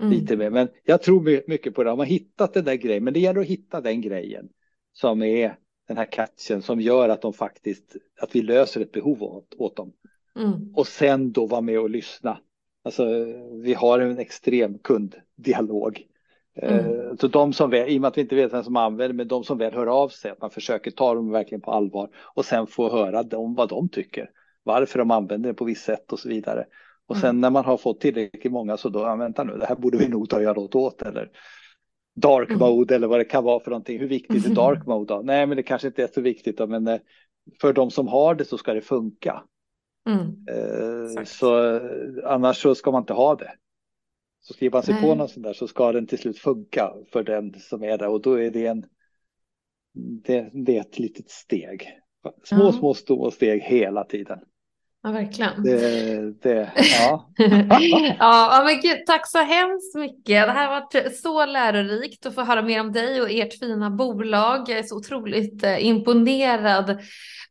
Mm. Lite mer. Men jag tror mycket på det. De har hittat den där grejen, men det gäller att hitta den grejen som är den här catchen som gör att de faktiskt, att vi löser ett behov åt, åt dem. Mm. Och sen då vara med och lyssna. Alltså, vi har en extrem kunddialog. Eh, mm. Så de som väl, i och med att vi inte vet vem som använder, men de som väl hör av sig, att man försöker ta dem verkligen på allvar och sen få höra dem vad de tycker, varför de använder det på visst sätt och så vidare. Och sen mm. när man har fått tillräckligt många så då, ja, vänta nu, det här borde vi nog ta och göra något åt eller dark mm. mode eller vad det kan vara för någonting. Hur viktigt är [laughs] dark mode då? Nej, men det kanske inte är så viktigt då, men eh, för de som har det så ska det funka. Mm. Eh, så eh, annars så ska man inte ha det. Så skriver man sig Nej. på något sånt där så ska den till slut funka för den som är där och då är det en det, det är ett litet steg. Små, mm. små, små steg hela tiden. Ja, verkligen. Det, det, [laughs] ja. ja, men gud, tack så hemskt mycket. Det här har varit så lärorikt att få höra mer om dig och ert fina bolag. Jag är så otroligt eh, imponerad,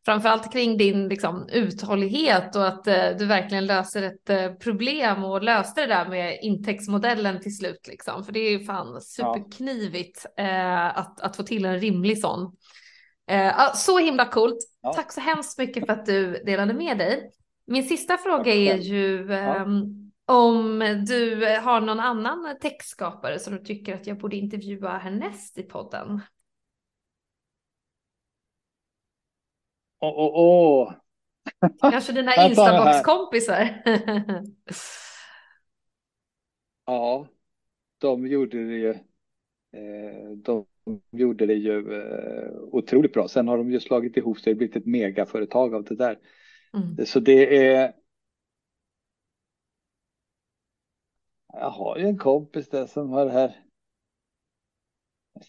framförallt kring din liksom, uthållighet och att eh, du verkligen löser ett eh, problem och löste det där med intäktsmodellen till slut. Liksom. För det är ju fan superknivigt eh, att, att få till en rimlig sån. Eh, så himla coolt. Ja. Tack så hemskt mycket för att du delade med dig. Min sista fråga är ju ja. um, om du har någon annan textskapare som du tycker att jag borde intervjua härnäst i podden? Åh, åh, åh. [laughs] Kanske dina Instabox-kompisar? [laughs] ja, de gjorde det ju. Eh, de gjorde det ju eh, otroligt bra. Sen har de ju slagit ihop sig och blivit ett megaföretag av det där. Mm. Så det är. Jag har ju en kompis där som har det här.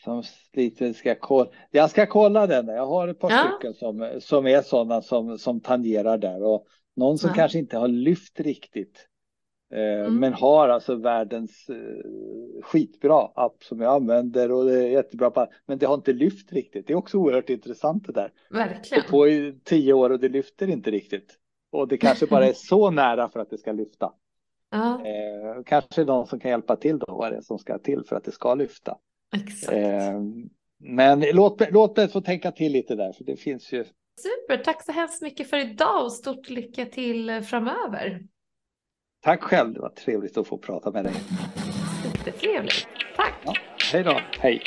Som lite ska kolla. Jag ska kolla den. Jag har ett par ja. stycken som, som är sådana som, som tangerar där och någon som ja. kanske inte har lyft riktigt. Eh, mm. Men har alltså världens eh, skitbra app som jag använder och det är jättebra på. Men det har inte lyft riktigt. Det är också oerhört intressant det där. Verkligen. På i tio år och det lyfter inte riktigt. Och det kanske bara är [laughs] så nära för att det ska lyfta. Ja. Eh, kanske någon som kan hjälpa till då vad det är som ska till för att det ska lyfta. Exakt. Eh, men låt, låt mig få tänka till lite där för det finns ju. Super, tack så hemskt mycket för idag och stort lycka till framöver. Tack själv, det var trevligt att få prata med dig. Jättetrevligt. Tack. Ja, hej då. Hej.